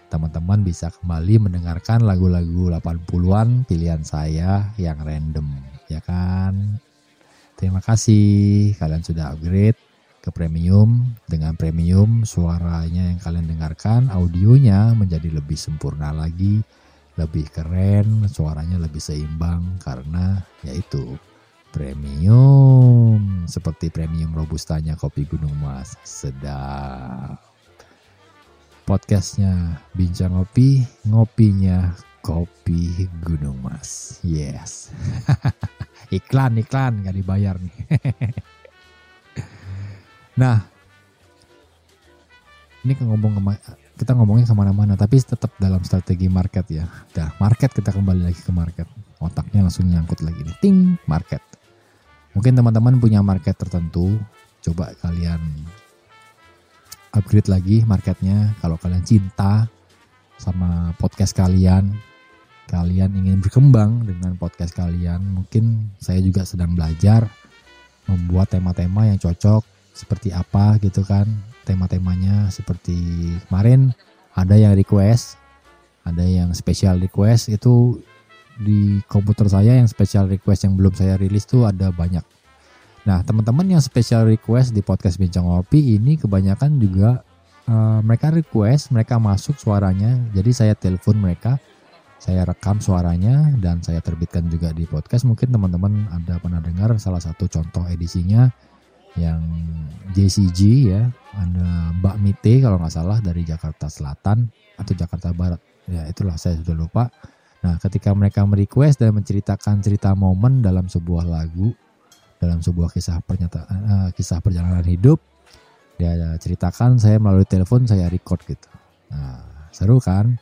C: Teman-teman bisa kembali mendengarkan lagu-lagu 80-an pilihan saya yang random, ya kan? Terima kasih kalian sudah upgrade ke premium. Dengan premium suaranya yang kalian dengarkan, audionya menjadi lebih sempurna lagi, lebih keren, suaranya lebih seimbang karena yaitu premium. Seperti premium robustanya kopi Gunung Mas. Sedap. Podcastnya bincang ngopi ngopinya kopi Gunung Mas. Yes. Iklan iklan nggak dibayar nih nah ini ke ngomong kita ngomongin ke mana-mana tapi tetap dalam strategi market ya. Dah market kita kembali lagi ke market. Otaknya langsung nyangkut lagi nih. Ting market. Mungkin teman-teman punya market tertentu, coba kalian upgrade lagi marketnya. Kalau kalian cinta sama podcast kalian, kalian ingin berkembang dengan podcast kalian, mungkin saya juga sedang belajar membuat tema-tema yang cocok seperti apa gitu kan. Tema-temanya seperti kemarin ada yang request, ada yang special request itu di komputer saya yang special request yang belum saya rilis tuh ada banyak. Nah teman-teman yang special request di podcast Bincang Ngopi ini kebanyakan juga uh, mereka request, mereka masuk suaranya. Jadi saya telepon mereka saya rekam suaranya dan saya terbitkan juga di podcast. Mungkin teman-teman ada pernah dengar salah satu contoh edisinya yang JCG ya, ada Mbak Mite kalau nggak salah dari Jakarta Selatan atau Jakarta Barat. Ya itulah saya sudah lupa. Nah ketika mereka merequest dan menceritakan cerita momen dalam sebuah lagu, dalam sebuah kisah pernyataan, eh, kisah perjalanan hidup, dia ceritakan saya melalui telepon saya record gitu. Nah seru kan?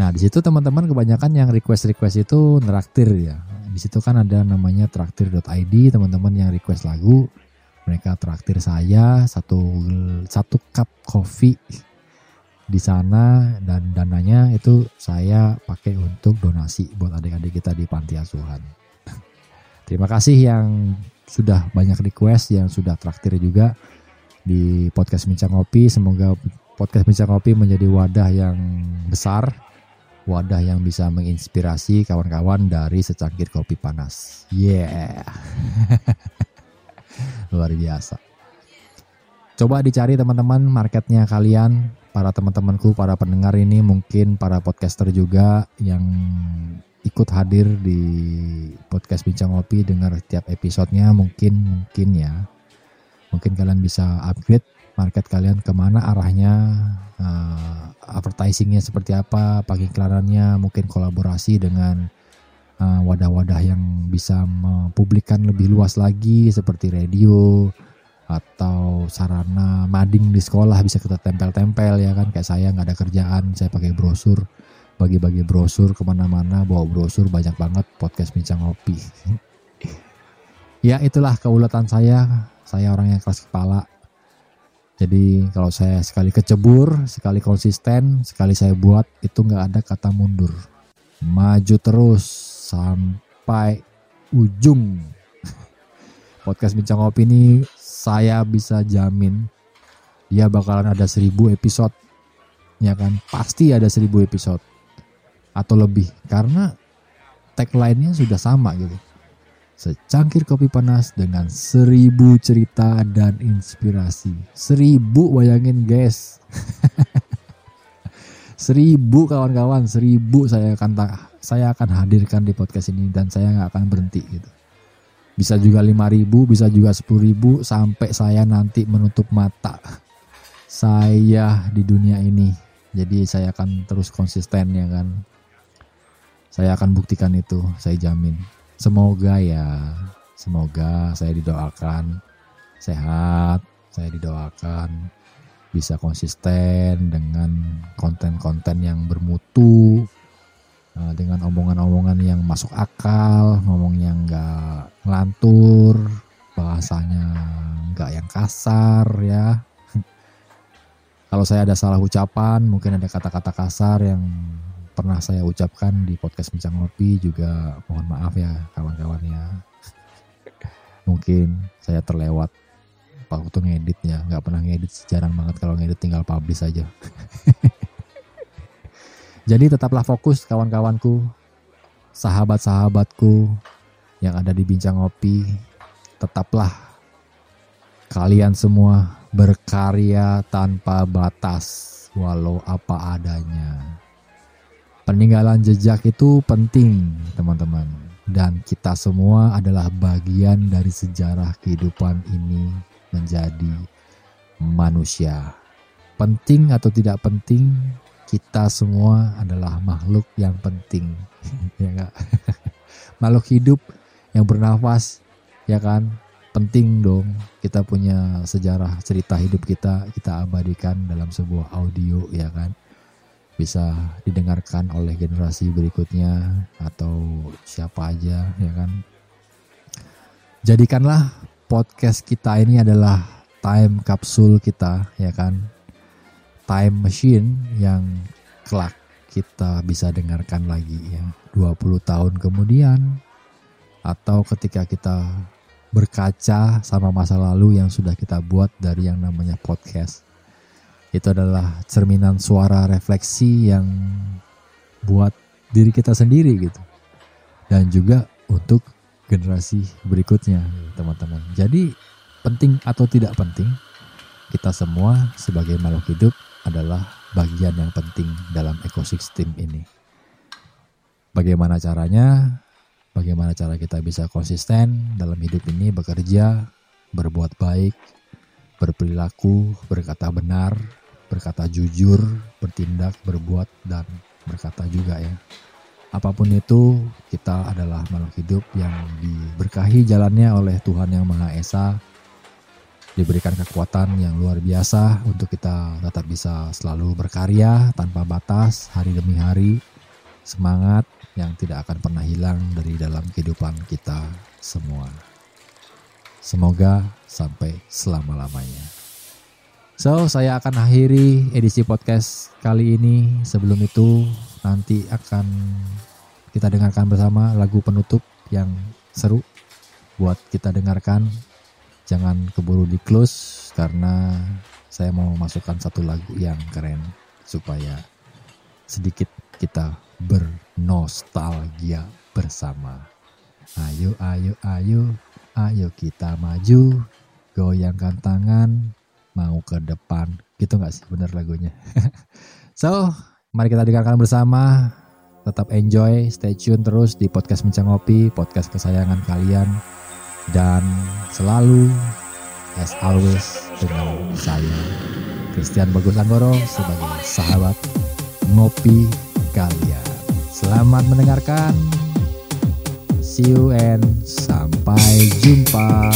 C: Nah, di situ teman-teman kebanyakan yang request-request itu neraktir ya. Di situ kan ada namanya traktir.id, teman-teman yang request lagu, mereka traktir saya satu satu cup kopi di sana dan dananya itu saya pakai untuk donasi buat adik-adik kita di panti asuhan. Terima kasih yang sudah banyak request yang sudah traktir juga di podcast Bincang Kopi. Semoga podcast Bincang Kopi menjadi wadah yang besar wadah yang bisa menginspirasi kawan-kawan dari secangkir kopi panas. Yeah. Luar biasa. Coba dicari teman-teman marketnya kalian, para teman-temanku, para pendengar ini mungkin para podcaster juga yang ikut hadir di podcast Bincang Kopi dengar setiap episodenya mungkin mungkin ya. Mungkin kalian bisa upgrade market kalian ke mana arahnya uh, advertisingnya seperti apa pengiklanannya mungkin kolaborasi dengan uh, wadah-wadah yang bisa mempublikkan lebih luas lagi seperti radio atau sarana mading di sekolah bisa kita tempel-tempel ya kan? Kayak saya nggak ada kerjaan saya pakai brosur bagi-bagi brosur ke mana-mana bawa brosur banyak banget podcast bincang kopi ya itulah keulatan saya. Saya orang yang keras kepala. Jadi kalau saya sekali kecebur, sekali konsisten, sekali saya buat itu nggak ada kata mundur. Maju terus sampai ujung. Podcast Bincang Kopi ini saya bisa jamin dia bakalan ada seribu episode. Ya kan? Pasti ada seribu episode. Atau lebih. Karena tagline-nya sudah sama gitu. Secangkir kopi panas dengan seribu cerita dan inspirasi. Seribu bayangin guys. seribu kawan-kawan, seribu saya akan saya akan hadirkan di podcast ini dan saya nggak akan berhenti gitu. Bisa juga lima ribu, bisa juga sepuluh ribu sampai saya nanti menutup mata. Saya di dunia ini. Jadi saya akan terus konsisten ya kan. Saya akan buktikan itu, saya jamin. Semoga ya, semoga saya didoakan sehat, saya didoakan bisa konsisten dengan konten-konten yang bermutu, eh, dengan omongan-omongan yang masuk akal, ngomongnya nggak ngelantur, bahasanya nggak yang kasar ya. Kalau saya ada salah ucapan, mungkin ada kata-kata kasar yang pernah saya ucapkan di podcast Bincang Ngopi juga mohon maaf ya kawan-kawan ya. Mungkin saya terlewat waktu ngeditnya, nggak pernah ngedit jarang banget kalau ngedit tinggal publish aja. Jadi tetaplah fokus kawan-kawanku, sahabat-sahabatku yang ada di Bincang Ngopi, tetaplah kalian semua berkarya tanpa batas walau apa adanya. Peninggalan jejak itu penting, teman-teman. Dan kita semua adalah bagian dari sejarah kehidupan ini menjadi manusia. Penting atau tidak penting, kita semua adalah makhluk yang penting. ya enggak? makhluk hidup yang bernafas, ya kan? Penting dong kita punya sejarah cerita hidup kita kita abadikan dalam sebuah audio ya kan bisa didengarkan oleh generasi berikutnya atau siapa aja ya kan jadikanlah podcast kita ini adalah time capsule kita ya kan? Time machine yang kelak kita bisa dengarkan lagi ya. 20 tahun kemudian atau ketika kita berkaca sama masa lalu yang sudah kita buat dari yang namanya podcast. Itu adalah cerminan suara refleksi yang buat diri kita sendiri gitu. Dan juga untuk generasi berikutnya teman-teman jadi penting atau tidak penting kita semua sebagai makhluk hidup adalah bagian yang penting dalam ekosistem ini bagaimana caranya, bagaimana cara kita bisa konsisten dalam hidup ini bekerja, berbuat baik, berperilaku, berkata benar, berkata jujur, bertindak, berbuat dan berkata juga ya. Apa pun itu, kita adalah makhluk hidup yang diberkahi jalannya oleh Tuhan Yang Maha Esa, diberikan kekuatan yang luar biasa untuk kita tetap bisa selalu berkarya tanpa batas hari demi hari, semangat yang tidak akan pernah hilang dari dalam kehidupan kita semua. Semoga sampai selama-lamanya. So, saya akan akhiri edisi podcast kali ini. Sebelum itu, nanti akan kita dengarkan bersama lagu penutup yang seru buat kita dengarkan. Jangan keburu di close karena saya mau masukkan satu lagu yang keren supaya sedikit kita bernostalgia bersama. Ayo, ayo, ayo, ayo kita maju, goyangkan tangan, mau ke depan. Gitu nggak sih bener lagunya? so, mari kita dengarkan bersama. Tetap enjoy, stay tune terus di podcast Bincang Ngopi, podcast kesayangan kalian. Dan selalu, as always, dengan saya, Christian Bagus Anggoro, sebagai sahabat ngopi kalian. Selamat mendengarkan. See you and sampai jumpa.